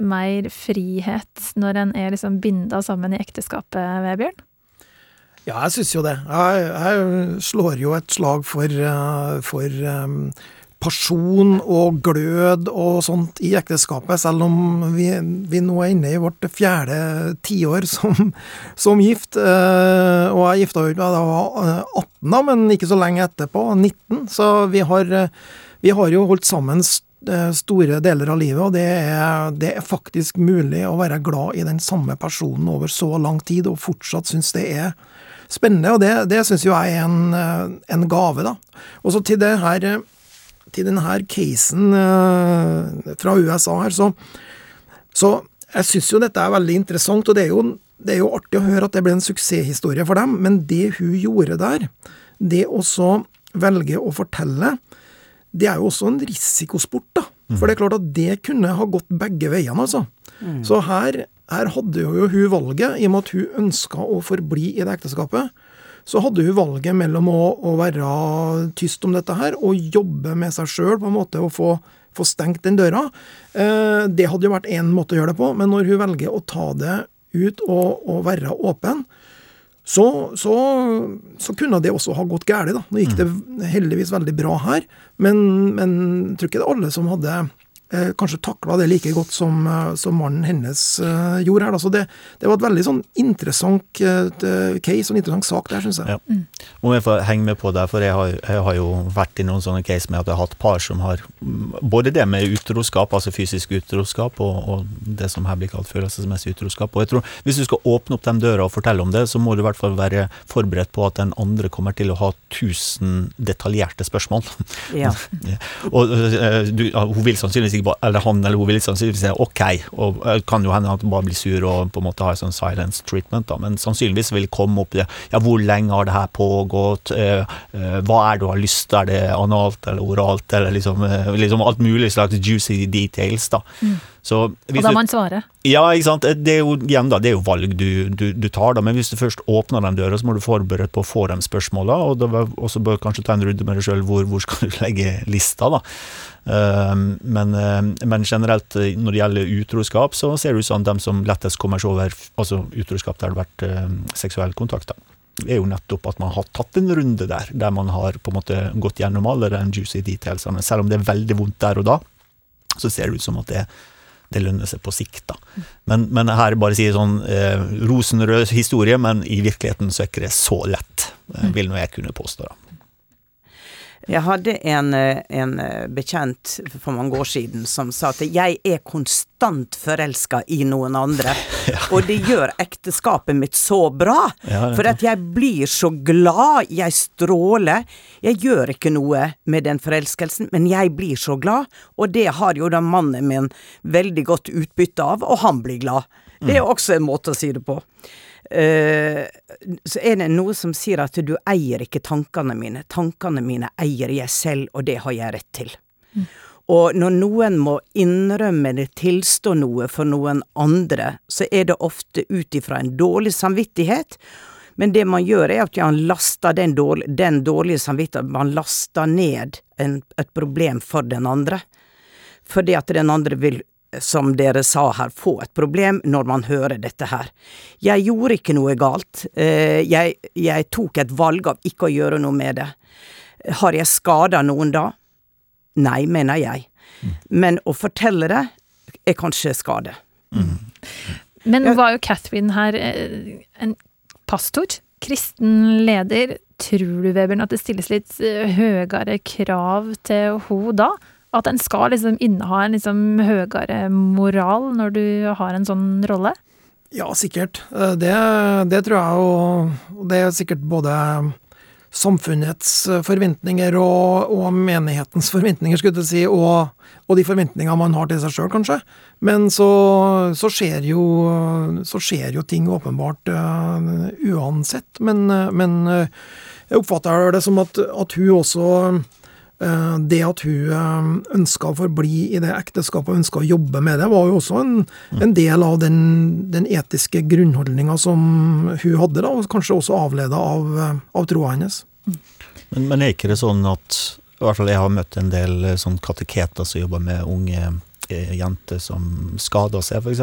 mer frihet når en er liksom binda sammen i ekteskapet, Vebjørn? Ja, jeg syns jo det. Jeg, jeg, slår jo et slag for, eh, for um, pasjon og glød og sånt i ekteskapet, selv om vi, vi nå er inne i vårt fjerde tiår som, som gift. Uh, og jeg gifta meg da jeg var 18, da, men ikke så lenge etterpå, 19. Så vi har, vi har jo holdt sammen store deler av livet, og det er, det er, faktisk mulig å være glad i den samme personen over så lang tid, og fortsatt synes det er spennende. Og det, det syns jo jeg er en, eh, en gave, da. Og så til det her til denne casen fra USA her, så, så jeg syns jo dette er veldig interessant, og det er, jo, det er jo artig å høre at det ble en suksesshistorie for dem, men det hun gjorde der, det å så velge å fortelle det er jo også en risikosport, da. For det er klart at det kunne ha gått begge veiene, altså. Mm. Så her, her, hadde jo hun valget, i og med at hun ønska å forbli i det ekteskapet. Så hadde hun valget mellom å, å være tyst om dette her og jobbe med seg sjøl på en måte og få, få stengt den døra. Eh, det hadde jo vært én måte å gjøre det på, men når hun velger å ta det ut og, og være åpen, så, så, så, kunne det også ha gått galt. Nå gikk det heldigvis veldig bra her, men, men jeg tror ikke det er alle som hadde kanskje takla det like godt som, eh, som mannen hennes eh, gjorde her. Så det, det, var et veldig sånn interessant eh, case og en interessant sak der, syns jeg. Ja. Mm. Om jeg får henge med på det, for jeg har, jeg har, jo vært i noen sånne case med at jeg har hatt par som har både det med utroskap, altså fysisk utroskap, og, og det som her blir kalt følelsesmessig utroskap. Og jeg tror Hvis du skal åpne opp de døra og fortelle om det, så må du i hvert fall være forberedt på at den andre kommer til å ha tusen detaljerte spørsmål. Ja. og eh, du, hun vil sannsynligvis ikke eller han eller hun vil sannsynligvis si OK, og kan jo hende at han bare blir sur og på en måte har en sånn silence treatment, da, men sannsynligvis vil komme opp det ja, hvor lenge har det her pågått, uh, uh, hva er det du har lyst til, er det analt eller oralt, eller liksom, liksom alt mulig slags juicy details, da. Mm. Så og da man svare? Ja, ikke sant. Det er jo, igjen da, det er jo valg du, du, du, tar, da. Men hvis du først åpner den døra, så må du forberede på å få de spørsmåla. Og så bør kanskje ta en runde med deg sjøl hvor, hvor skal du legge lista, da. Ehm, men, ehm, men, generelt eh, når det gjelder utroskap, så ser det ut som de som lettest kommer seg over altså utroskap der det har vært ehm, seksuell kontakt. da er jo nettopp at man har tatt en runde der, der man har på en måte gått gjennom alle de juicy detailsene. Selv om det er veldig vondt der og da, så ser det ut som at det er det lønner seg på sikt. da. Men, men her bare sier sånn eh, rosenrød historie, men i virkeligheten så er ikke det så lett, eh, vil nå jeg kunne påstå. da. Jeg hadde en, eh, en, eh, bekjent for mange år siden som sa at jeg er konstant forelska i noen andre, ja. og det gjør ekteskapet mitt så bra. Ja, for at jeg blir så glad, jeg stråler. Jeg gjør ikke noe med den forelskelsen, men jeg blir så glad, og det har jo da mannen min veldig godt utbytte av, og han blir glad. Det er mm. også en måte å si det på. Uh, så er det noe som sier at du eier ikke tankene mine. Tankene mine eier jeg selv, og det har jeg rett til. Mm. Og når noen må innrømme eller tilstå noe for noen andre, så er det ofte ut ifra en dårlig samvittighet. Men det man gjør, er at man laster den, dårlige, den dårlige samvittigheten Man laster ned en, et problem for den andre. Fordi at den andre vil som dere sa her, få et problem når man hører dette her. Jeg gjorde ikke noe galt. Eh, jeg, jeg tok et valg av ikke å gjøre noe med det. Har jeg skada noen da? Nei, mener jeg. Men å fortelle det er kanskje skade. Mm. Men var jo Catherine her eh, en pastor, kristen leder. Tror du, Webern, at det stilles litt eh, høyere krav til henne da? At en skal liksom inneha en liksom høyere moral når du har en sånn rolle? Ja, sikkert. Eh, det, det tror jeg, og det er sikkert både samfunnets forventninger og, og menighetens forventninger, skulle jeg si, og, og de forventningene man har til seg sjøl, kanskje. Men så, så, skjer jo, så, skjer jo, ting åpenbart uh, uansett. Men, uh, men uh, jeg oppfatter det som at, at hun også det at hun eh, ønska å forbli i det ekteskapet og ønska å jobbe med det, var jo også en, en del av den, den etiske grunnholdninga som hun hadde, da, og kanskje også avleda av, eh, av troa hennes. Men, men, er ikke det sånn at i hvert fall jeg har møtt en del sånn kateketer som jobber med unge jenter som skader seg, f.eks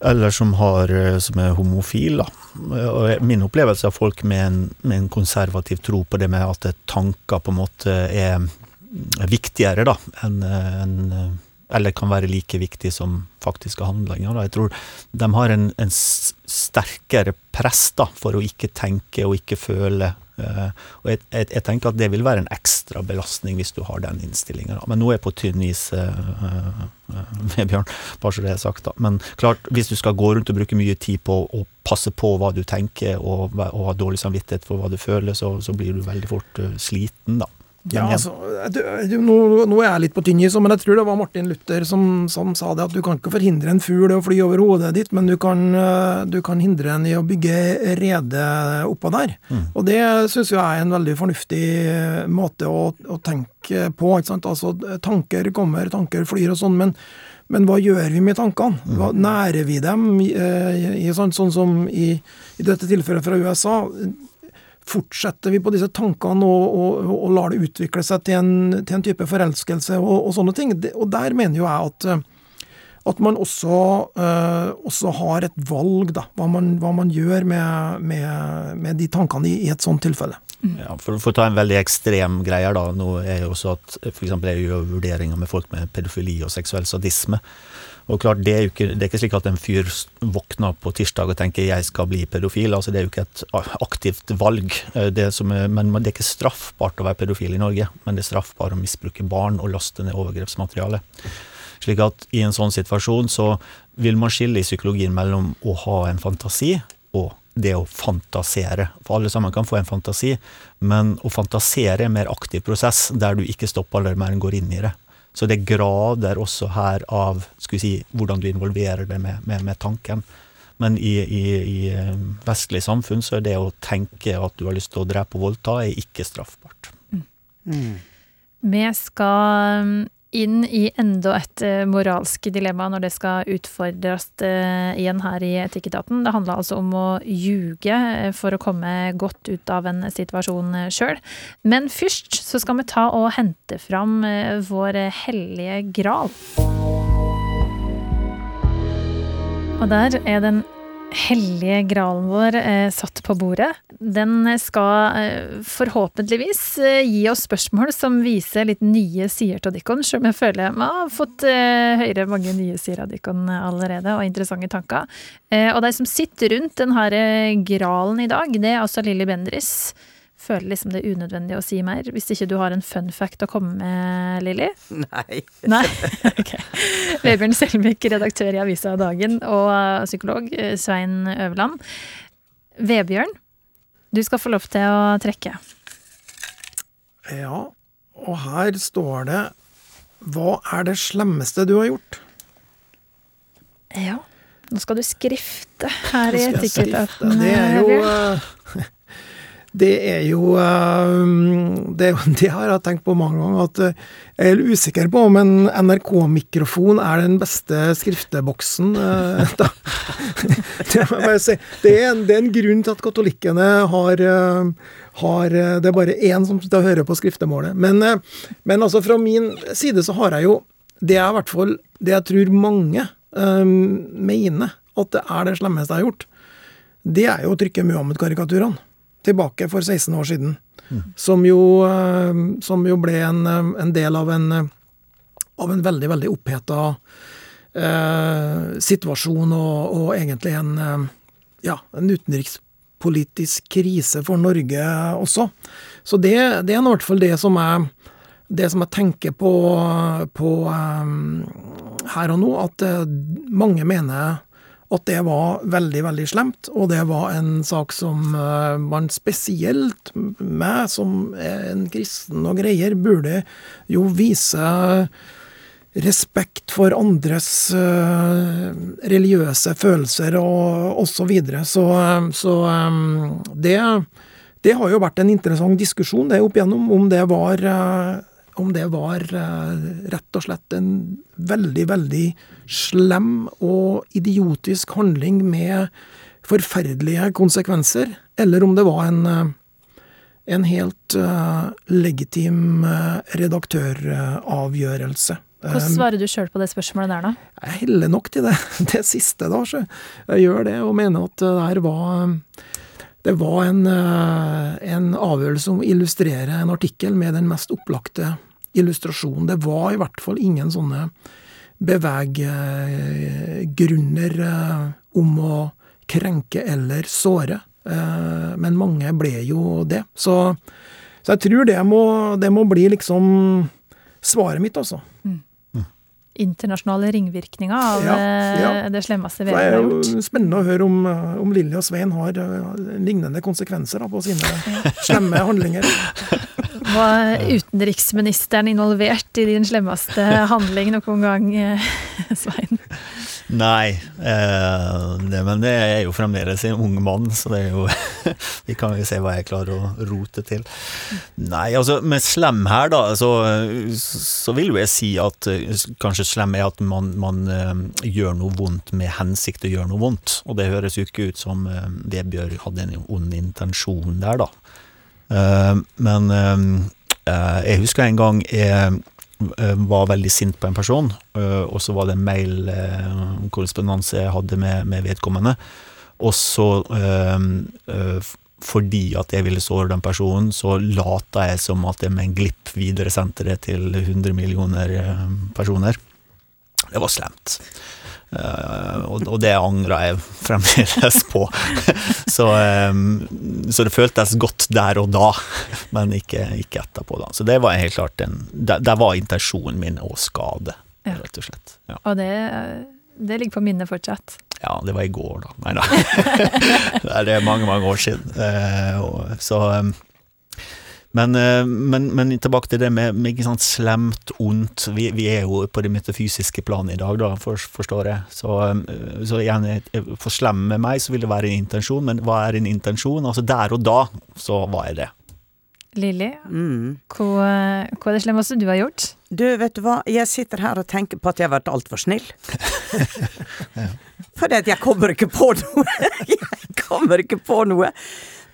eller som, har, eh, som er homofil. Da. min opplevelse av folk med en, med en, konservativ tro på det med at tanker på en måte er viktigere da, enn en, Eller kan være like viktig som faktiske handlinger. Da. Jeg tror de har en, en sterkere press da, for å ikke tenke og ikke føle og jeg, jeg, jeg, tenker at det vil være en ekstra belastning hvis du har den innstillinga. Men nå er jeg på tynn is, uh, uh, Bjørn, bare så det er sagt. da. Men klart, hvis du skal gå rundt og bruke mye tid på å passe på hva du tenker, og, og ha dårlig samvittighet for hva du føler, så, så blir du veldig fort sliten, da. Ja, altså, du, du, nå, nå, er jeg litt på tynn is, men jeg tror det var Martin Luther som, som, sa det, at du kan ikke forhindre en fugl å fly over hodet ditt, men du kan, eh, du kan hindre den i å bygge rede oppå der. Mm. Og det syns jeg er en veldig fornuftig eh, måte å, å tenke på. Altså, tanker kommer, tanker flyr og sånn, men, men hva gjør vi med tankene? Hva, mm. nærer vi dem? I, i, sånn, sånn som i, i dette tilfellet fra USA fortsetter vi på disse tankene og, og, og lar det utvikle seg til en, til en type forelskelse og, og, sånne ting. Og der mener jo jeg at, at man også, uh, også, har et valg, da, hva man, hva man gjør med, med, med, de tankene i, i et sånt tilfelle. Ja, for, for, å ta en veldig ekstrem greie, da, nå er jo også at f.eks. jeg gjør vurderinger med folk med pedofili og seksuell sadisme. Og klart, det er ikke, det er ikke slik at en fyr våkner på tirsdag og tenker 'jeg skal bli pedofil'. altså Det er jo ikke et aktivt valg. Eh, det er, men det er ikke straffbart å være pedofil i Norge, men det er straffbart å misbruke barn og laste ned overgrepsmateriale. Slik at i en sånn situasjon så vil man skille i psykologien mellom å ha en fantasi og det å fantasere. For alle sammen kan få en fantasi, men å fantasere er en mer aktiv prosess, der du ikke stopper mer enn går inn i det. Så det er grader også her av skal vi si, hvordan du involverer det med, med, med tanken. Men i, i, i, eh, vestlig samfunn så er det å tenke at du har lyst til å drepe og voldta, er ikke straffbart. Mm. Mm. Vi skal inn i enda et eh, moralsk dilemma når det skal utfordres eh, igjen her i Etikketaten. Det handler altså om å ljuge eh, for å komme godt ut av en situasjon sjøl. Men først så skal vi ta og hente fram vår hellige gral. Og der er den hellige gralen vår eh, satt på bordet. Den skal eh, forhåpentligvis eh, gi oss spørsmål som viser litt nye sider til Dikkon, sjøl om jeg føler jeg har fått høyere mange nye sider av Dikkon allerede, og interessante tanker. Og de som sitter rundt denne gralen i dag, det er altså Lilly Bendris føler liksom det er unødvendig å si mer, hvis ikke du har en fun fact å komme med, Lilly? Nei. Nei? Ok. Vebjørn Selvik, redaktør i Avisa Dagen, og psykolog eh, Svein Øverland. Vebjørn, du skal få lov til å trekke. Ja, og her står det Hva er det slemmeste du har gjort? Ja. Nå skal du skrifte her i Etikketaten. Det er jo uh, det er jo eh, det, det, har jeg tenkt på mange ganger, at eh, jeg er usikker på om en NRK-mikrofon er den beste skrifteboksen. Eh, da. Det, si. det, er en, det er en grunn til at katolikkene har, har Det er bare én som sitter og hører på skriftemålet. Men, men altså fra min side så har jeg jo Det er i hvert fall det jeg tror mange um, mener at det er det slemmeste jeg har gjort. Det er jo å trykke Muhammed-karikaturene tilbake for 16 år siden. Mm. Som, jo, eh, som, jo, ble en, eh, en del av en, eh, av en veldig, veldig oppheta eh, situasjon, og, og, egentlig en, ja, en utenrikspolitisk krise for Norge også. Så det, det er i hvert fall det som jeg, det som jeg tenker på, på um, her og nå, at mange mener at det var veldig, veldig slemt. Og det var en sak som uh, man spesielt meg, som er en kristen og greier, burde jo vise respekt for andres uh, religiøse følelser og osv. Så, videre. så Så um, det, det har jo vært en interessant diskusjon det opp igjennom, om det var om det var rett og slett en veldig, veldig slem og idiotisk handling med forferdelige konsekvenser, eller om det var en, eh, en helt uh, legitim redaktøravgjørelse. Hvordan svarer du sjøl på det spørsmålet der, da? Jeg heller nok til det, det siste, da. Så jeg gjør det, og mener at det der var det var en, en avgjørelse om å illustrere en artikkel med den mest opplagte illustrasjonen. Det var i hvert fall ingen sånne beveggrunner eh, om å krenke eller såre. Eh, men mange ble jo det. Så, så jeg tror det må, det må bli liksom svaret mitt, altså. Internasjonale ringvirkninger av Ja, eh, ja. det slemmeste gjort det er jo spennende å høre om, eh, om Lilly og Svein har eh, lignende konsekvenser da, på sine slemme handlinger. Var utenriksministeren involvert i din slemmeste handling noen gang, Svein? Nei, eh, det, men det er jo fremdeles en ung mann, så det er jo Vi kan jo se hva jeg klarer å rote til. Nei, altså med slem her, da, så, så vil jo jeg si at kanskje slem er at man, man eh, gjør noe vondt med hensikt å gjøre noe vondt. Og det høres jo ikke ut som eh, Vebjørg hadde en ond intensjon der, da. Eh, men eh, jeg husker en gang jeg var veldig sint på en person, eh, og så var det en mailkorrespondanse jeg hadde med, med vedkommende. Og så, eh, eh, fordi at jeg ville såre den personen, så lata jeg som at jeg med en glipp videresendte det til 100 millioner eh, personer. Det var slemt. Eh, og, det angrer jeg fremdeles på. så, så det føltes godt der og da, men ikke, ikke etterpå. Da. Så det var helt klart en Der, der var intensjonen min å skade, Ja. rett og slett. Ja. Og det, det ligger på minnet fortsatt. ja, det var i går, da. Nei da. det er mange, mange år siden. Eh, så men, eh, men, men tilbake til det med, med ikke sant, slemt, ondt. Vi, vi er jo på det metafysiske planet i dag, da, for, forstår jeg. Så, eh, så igjen, eh, for slem med meg så vil det være en intensjon, men hva er en intensjon? Altså der og da så hva er det. Lilly, Mm. hva, hva er det slemmeste du har gjort? Du, vet du hva, jeg sitter her og tenker på at jeg har vært altfor snill. Fordi at jeg kommer ikke på noe. Jeg kommer ikke på noe.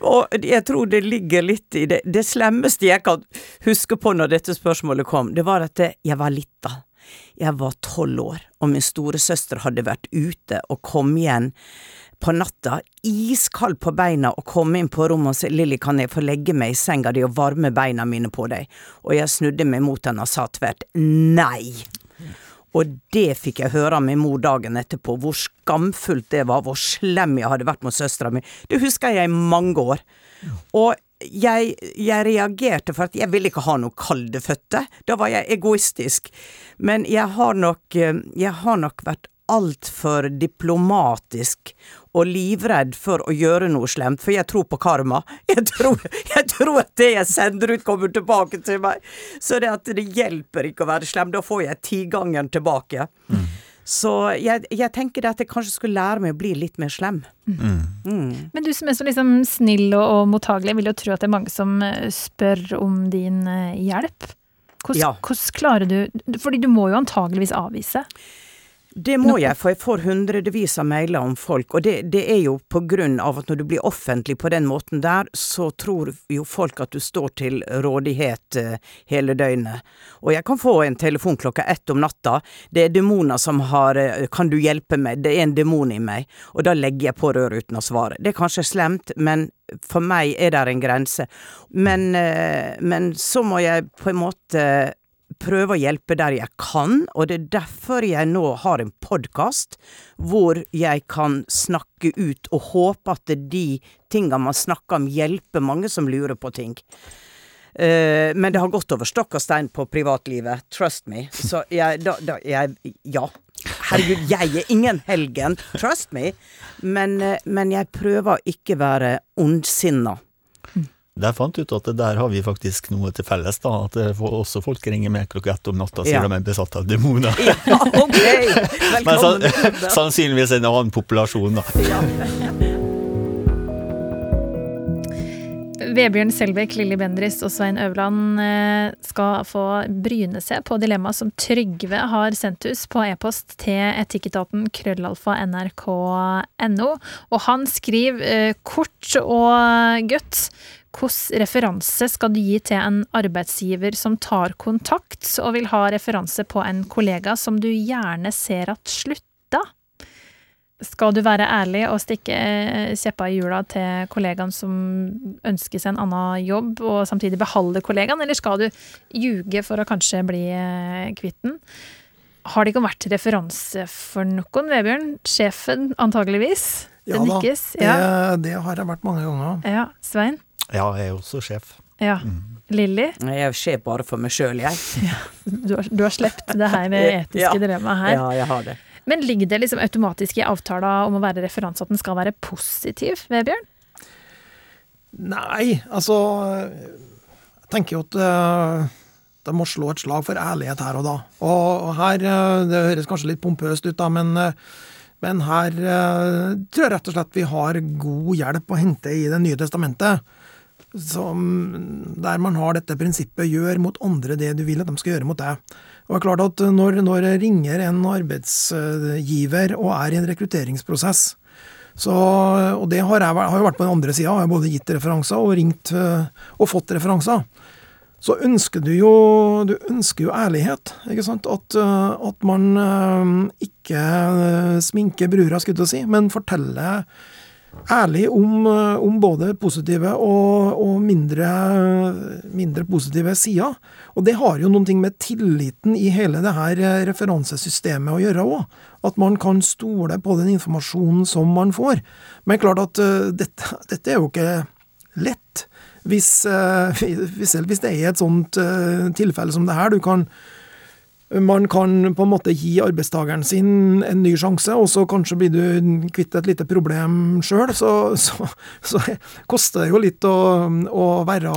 Og jeg tror det ligger litt i det. Det slemmeste jeg kan huske på når dette spørsmålet kom, det var at jeg var lita. Jeg var tolv år, og min storesøster hadde vært ute og kom igjen på natta, iskald på beina, og kom inn på rommet og sa 'Lilly, kan jeg få legge meg i senga di og varme beina mine på deg?' Og jeg snudde meg mot henne og sa tvert 'nei'. Og det fikk jeg høre av min mor dagen etterpå, hvor skamfullt det var, hvor slem jeg hadde vært mot søstera mi. Det husker jeg i mange år. Og jeg, jeg reagerte for at jeg ville ikke ha noe kalde føtter. Da var jeg egoistisk. Men jeg har nok, eh, jeg har nok vært altfor diplomatisk og livredd for å gjøre noe slemt, for jeg tror på karma. Jeg tror, jeg tror at det jeg sender ut, kommer tilbake til meg. Så det at det hjelper ikke å være slem, da får jeg tigangeren tilbake. Så jeg, jeg tenker det at jeg kanskje skulle lære meg å bli litt mer slem. Mm. Men du som er så liksom snill og, og mottagelig, vil jo tro at det er mange som eh, spør om din eh, hjelp. Hvordan, Ja. hvordan klarer du Fordi du må jo antageligvis avvise. Det må jeg, for jeg får hundrevis av mailer om folk, og det, det er jo på grunn av at når du blir offentlig på den måten der, så tror jo folk at du står til rådighet eh, hele døgnet. Og jeg kan få en telefon klokka ett om natta. Det er demoner som har eh, 'kan du hjelpe meg', det er en demon i meg. Og da legger jeg på røret uten å svare. Det er kanskje slemt, men for meg er det en grense. Men, eh, men så må jeg på en måte prøve å hjelpe der jeg kan, og det er derfor jeg nå har en podkast hvor jeg kan snakke ut og håpe at de tinga man snakker om, hjelper mange som lurer på ting. Uh, men det har gått over stokk og stein på privatlivet, trust me. Så jeg, da, da, jeg Ja. Herregud, jeg er ingen helgen, trust me. Men, eh, men jeg prøver å ikke være ondsinna. Der fant ut at der har vi faktisk noe til felles, da. At også folk ringer meg klokka ett om natta sier Ja. de er besatt av demoner. Ja, okay. Men sannsynligvis en annen populasjon, da. Ja. Vebjørn Selbekk, Lilly Bendris og Svein Øverland eh, skal få bryne seg på dilemmaet som Trygve har sendt oss på e-post til etikketaten krøllalfa nrk.no. Og han skriver eh, kort og godt hvilken referanse skal du gi til en arbeidsgiver som tar kontakt og vil ha referanse på en kollega som du gjerne ser at slutta? Skal du være ærlig og stikke eh, kjeppa i hjula til kollegaen som ønsker seg en annen jobb, og samtidig beholde kollegaen, eller skal du ljuge for å kanskje bli eh, kvitt den? Har det ikke vært referanse for noen, Vebjørn? Sjefen, antageligvis? Det Ja nikkes. Det, Ja. det har jeg vært mange ganger. ja. Svein? Ja, jeg er også sjef. Ja. Lilly? Jeg er sjef bare for meg sjøl, jeg. Du har, du har sluppet det her med etiske Ja. dilemmaet her. Ja, jeg har det. Men ligger det liksom automatisk i avtala om å være referanse at den skal være positiv, Vebjørn? Nei, altså Jeg tenker jo at uh, de må slå et slag for ærlighet her og da. Og, og her, eh, Det høres kanskje litt pompøst ut, da, men, eh, men her eh, tror jeg rett og slett vi har god hjelp å hente i Det nye testamentet. Som, der man har dette prinsippet 'gjør mot andre det du vil at de skal gjøre mot deg'. Og det er klart at Når, når jeg ringer en arbeidsgiver og er i en rekrutteringsprosess, så, og det har jeg har jo vært på den andre sida. Jeg har både gitt referanser og ringt øh, og fått referanser. Så ønsker du jo, du ønsker jo ærlighet. ikke sant? At, øh, at man øh, ikke sminker brura, skulle jeg si, men forteller ærlig om, øh, om både positive og, og mindre, mindre positive sider. Og det har jo noen ting med tilliten i hele det her øh, referansesystemet å gjøre òg. At man kan stole på den informasjonen som man får. Men klart at uh, dette, dette er jo ikke lett. Hvis, uh, hvis- selv hvis det er et sånt uh, tilfelle som det her, du kan man kan på en måte gi arbeidstakeren sin en ny sjanse, og så kanskje blir du kvitt et lite problem sjøl. Så, så, så koster det jo litt å, å være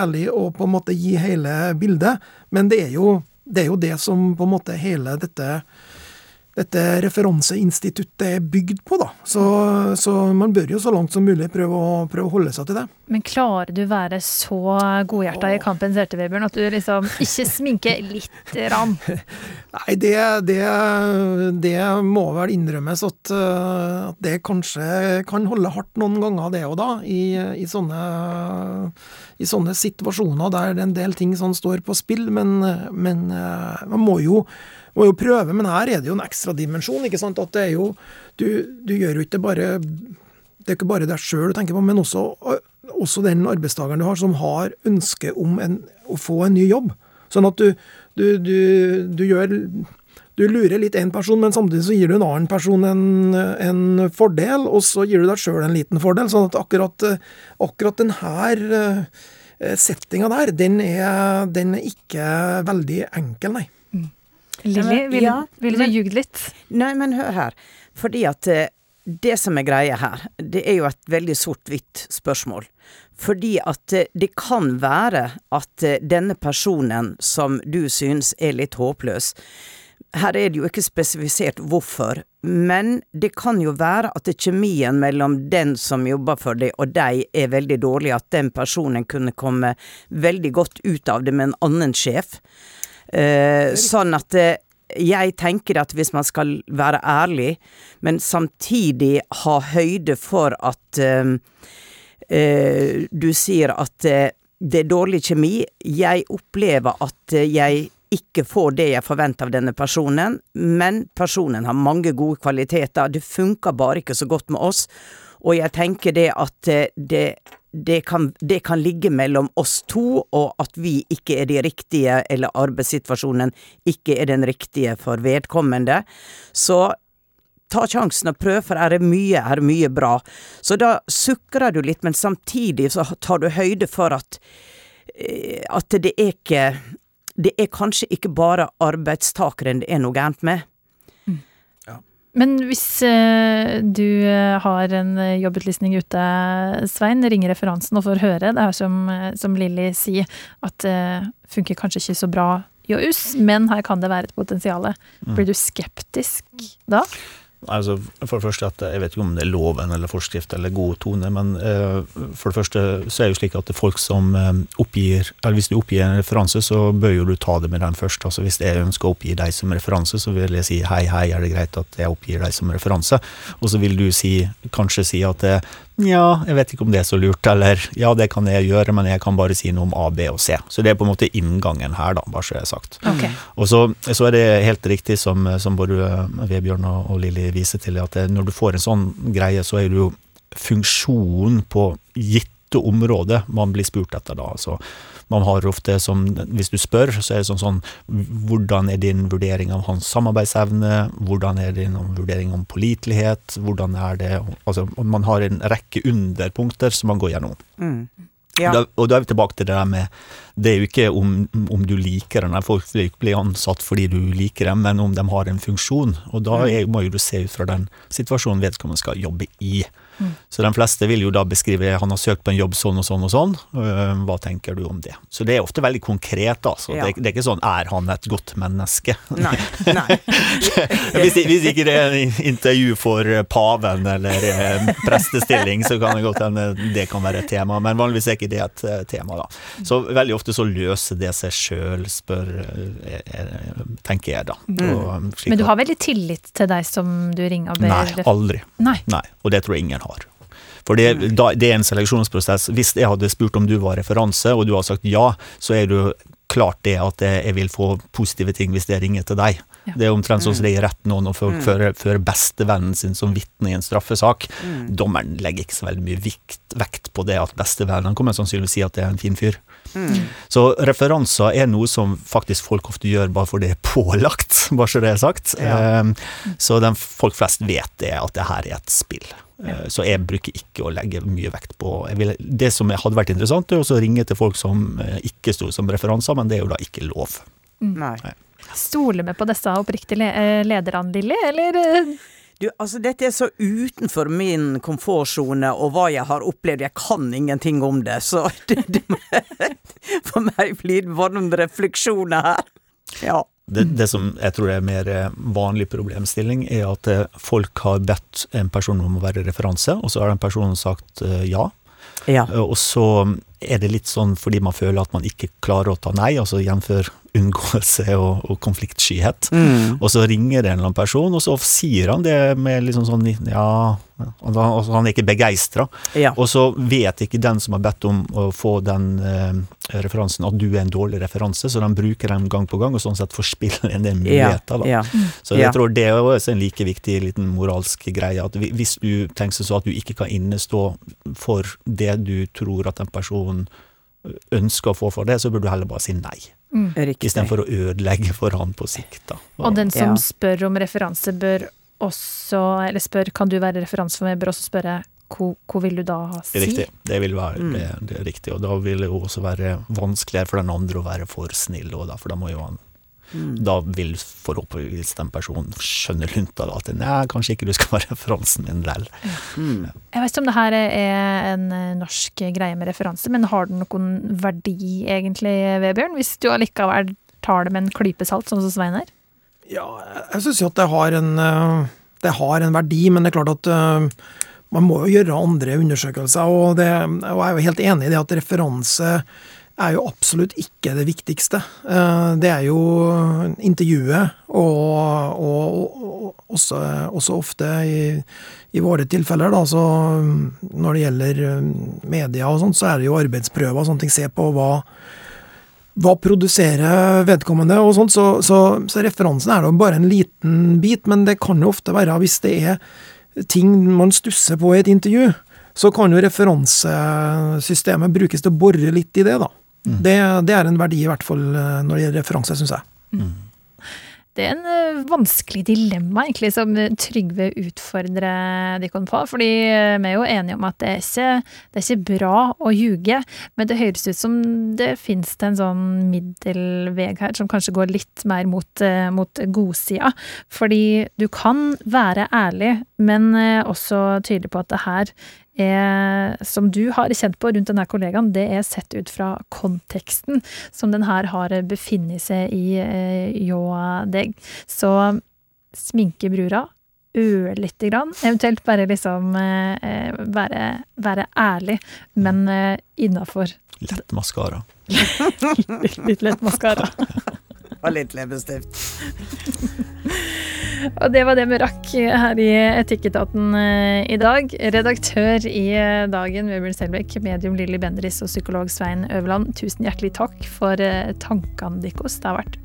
ærlig og på en måte gi hele bildet. Men det er jo det, er jo det som på en måte hele dette dette referanseinstituttet er bygd på, da. Så, så man bør jo så langt som mulig prøve å, prøve å holde seg til det. Men klarer du være så godhjerta i kampens hjerte, Vebjørn, at du liksom ikke sminker lite grann? Nei, det, det, det må vel innrømmes at, eh, at det kanskje kan holde hardt noen ganger, det òg, da. I, i, sånne, I sånne situasjoner der en del ting sånn står på spill. Men, men eh, man må jo, må jo prøve. Men her er det jo en ekstra dimensjon, ikke sant. At det er jo Du, du gjør jo ikke bare Det er ikke bare deg sjøl du tenker på, men også, også den arbeidstakeren du har som har ønske om en, å få en ny jobb. Sånn at du, du, du, du gjør du lurer litt én person, men samtidig så gir du en annen person en, en fordel, og så gir du deg sjøl en liten fordel. sånn at akkurat, akkurat denne settinga der, den er, den er ikke veldig enkel, nei. Lilly, vil, Ja, vil du ljugd litt? Nei, men hør her. Fordi at eh, det som er greia her, det er jo et veldig sort-hvitt spørsmål. Fordi at eh, det kan være at eh, denne personen som du synes er litt håpløs, her er det jo ikke spesifisert hvorfor, men det kan jo være at kjemien mellom den som jobber for deg og deg er veldig dårlig, at den personen kunne komme veldig godt ut av det med en annen sjef. Eh, sånn at eh, jeg tenker at hvis man skal være ærlig, men samtidig ha høyde for at eh, eh, du sier at eh, det er dårlig kjemi. Jeg opplever at jeg ikke får det jeg forventer av denne personen, men personen har mange gode kvaliteter. Det funker bare ikke så godt med oss, og jeg tenker det at det det kan, det kan ligge mellom oss to, og at vi ikke er de riktige, eller arbeidssituasjonen ikke er den riktige for vedkommende. Så ta sjansen og prøv, for er mye, her er mye bra. Så da sukrer du litt, men samtidig så tar du høyde for at eh, at det er ikke Det er kanskje ikke bare arbeidstakeren det er noe gærent med. Men hvis eh, du eh, har en eh, jobbutlysning ute, Svein, ringer referansen og får høre, det er som, som Lilly sier, at det funker kanskje ikke så bra i men her kan det være et potensial. Blir du skeptisk da? Altså, for det første at Jeg vet ikke om det er loven eller forskrift eller god tone, men eh, for det første så er det jo slik at det er folk som eh, oppgir eller Hvis du oppgir en referanse, så bør jo du ta det med den først. altså Hvis jeg ønsker å oppgi deg som referanse, så vil jeg si hei, hei, er det greit at jeg oppgir deg som referanse? Og så vil du si, kanskje si at eh, ja, jeg vet ikke om det er så lurt, eller ja, det kan jeg gjøre, men jeg kan bare si noe om A, B og C. Så det er på en måte inngangen her, da, bare så jeg har sagt. Ok. Og så, så er det helt riktig som, som både Vebjørn og, og Lilly viser til, at det, når du får en sånn greie, så er det jo funksjonen på gitte områder man blir spurt etter da. Altså Man har ofte som Hvis du spør, så er det sånn sånn Hvordan er din vurdering av hans samarbeidsevne? Hvordan er din vurdering om pålitelighet? Hvordan er det Altså, man har en rekke underpunkter som man går gjennom. Mm. Ja. Da, og da er vi tilbake til det der med Det er jo ikke om, om du liker dem, folk blir ansatt fordi du liker dem, men om de har en funksjon. Og da er, må jo du se ut fra den situasjonen vedkommende skal jobbe i. Så de fleste vil jo da beskrive han har søkt på en jobb sånn og sånn og sånn. Øh, Hva tenker du om det? Så det er ofte veldig konkret. altså. Ja. Det, er- det er ikke sånn 'er han et godt menneske'? Nei. Nei. hvis, hvis ikke det er en intervju for eh, paven eller eh, prestestilling, så kan det godt hende det kan være et tema, men vanligvis er ikke det et tema. da. Så veldig ofte så løser det seg sjøl, spør tenker jeg da. Og, Men du har veldig tillit til deg som du ringer og ber Nei, aldri. Nei. Nei, og det tror jeg ingen har. For det, da, det er en seleksjonsprosess. Hvis jeg hadde spurt om du var referanse, og du har sagt ja, så er du klart det at jeg vil få positive ting hvis jeg ringer til deg. Ja. Det er omtrent sånn som det er i retten nå når folk fører, fører bestevennen sin som vitne i en straffesak. Dommeren legger ikke så veldig mye vikt, vekt på det at bestevennen kommer sannsynligvis si at det er en fin fyr. Så referanser er noe som faktisk folk ofte gjør bare fordi det er pålagt, bare så det er sagt. Ja. Eh, Så den, folk flest vet det, at det her er et spill. Eh, Så jeg bruker ikke å legge mye vekt på jeg vil, Det som hadde vært interessant, er å ringe til folk som eh, ikke sto som referanser, men det er jo da ikke lov. Nei. Stoler vi på disse oppriktige eh, lederne, Lilly, eller Du, altså Dette er så utenfor min komfortsone og hva jeg har opplevd. Jeg kan ingenting om det, så det, det, For meg blir det bare noen refleksjoner her. Ja. Det, det som jeg tror er mer eh, vanlig problemstilling, er at eh, folk har bedt en person om å være referanse, og så har den personen sagt eh, ja. ja. Og så er det litt sånn fordi man føler at man ikke klarer å ta nei, altså jf. Unngåelse og, og konfliktskyhet. Mm. Og så ringer det en eller annen person, og så sier han det med liksom sånn ja altså, Han er ikke begeistra. ja. Og så vet ikke den som har bedt om å få den eh, referansen, at du er en dårlig referanse, så de bruker den gang på gang, og sånn sett forspiller en del muligheter. Da. ja. Så jeg Ja. tror det er også en like viktig liten moralsk greie, at hvis du tenker sånn at du ikke kan innestå for det du tror at den personen ønsker å få for det, så burde du heller bare si nei. Riktig. Istedenfor å ødelegge for han på sikt. Da. Og den som Ja. spør om referanse, bør også Eller spør kan du være referanse for meg, bør også spørre hva, vil du da si? Er riktig. Det vil være Mm. det, det er riktig. Og da vil det også være vanskeligere for den andre å være for snill, og da, for da må jo han Mm. Da vil forhåpentligvis den personen skjønne lunta da, at nei, kanskje ikke du skal være referansen min lell. Mm. Jeg vet ikke om det her er en eh, norsk greie med referanse, men har den noen verdi egentlig, Vebjørn? Hvis du allikevel tar det med en klype salt, sånn som Svein her? Ja, jeg syns jo at det har, en, eh, det har en verdi, men det er klart at eh, man må jo gjøre andre undersøkelser. Og, det, og jeg er jo helt enig i det at referanse er jo absolutt ikke det viktigste. Eh, Det er jo intervjuet, og, og, og også, også ofte i, i våre tilfeller, da, så mm, når det gjelder eh, media og sånt, så er det jo arbeidsprøver og sånne ting. Se på hva hva produserer vedkommende og sånt, så, så, så referansen er da bare en liten bit, men det kan jo ofte være, hvis det er ting man stusser på i et intervju, så kan jo referansesystemet brukes til å bore litt i det, da. Det, det er en verdi, i hvert fall eh, når det gjelder referanse, syns jeg. Det er en eh, vanskelig dilemma, egentlig, som Trygve utfordrer Dikon på. Fordi eh, vi er jo enige om at det er, ikke, det er ikke bra å ljuge, men det høres ut som det fins en sånn middelveg her, som kanskje går litt mer mot, eh, mot godsida. Fordi du kan være ærlig, men eh, også tydelig på at det her er, som du har kjent på rundt denne kollegaen, det er sett ut fra konteksten som den her har befunnet seg i eh, hjå deg. Så sminke brura ørlite grann, eventuelt bare liksom eh, være, være ærlig, men eh, innafor Lett maskara. litt, litt lett maskara. Og litt leppestift. Og det var det vi rakk her i Etikketaten eh, i dag. Redaktør i eh, Dagen, Vebjørn Selbekk, medium Lilly Bendriss og psykolog Svein Øverland, tusen hjertelig takk for eh, tankene deres. Det har vært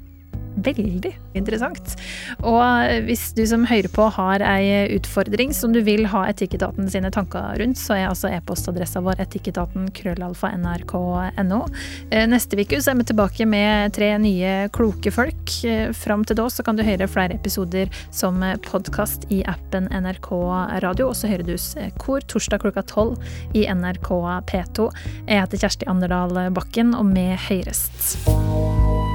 Veldig interessant. Og hvis du som hører på har ei utfordring som du vil ha Etikketaten sine tanker rundt, så er altså e-postadressa vår etikketaten krøllalfa nrk.no. Eh, neste uke så er vi tilbake med tre nye kloke folk. Eh, fram til da så kan du høre flere episoder som podkast i appen NRK Radio, og så hører du Kor torsdag klokka tolv i NRK P2. Jeg heter Kjersti Anderdal Bakken, og vi høyrest.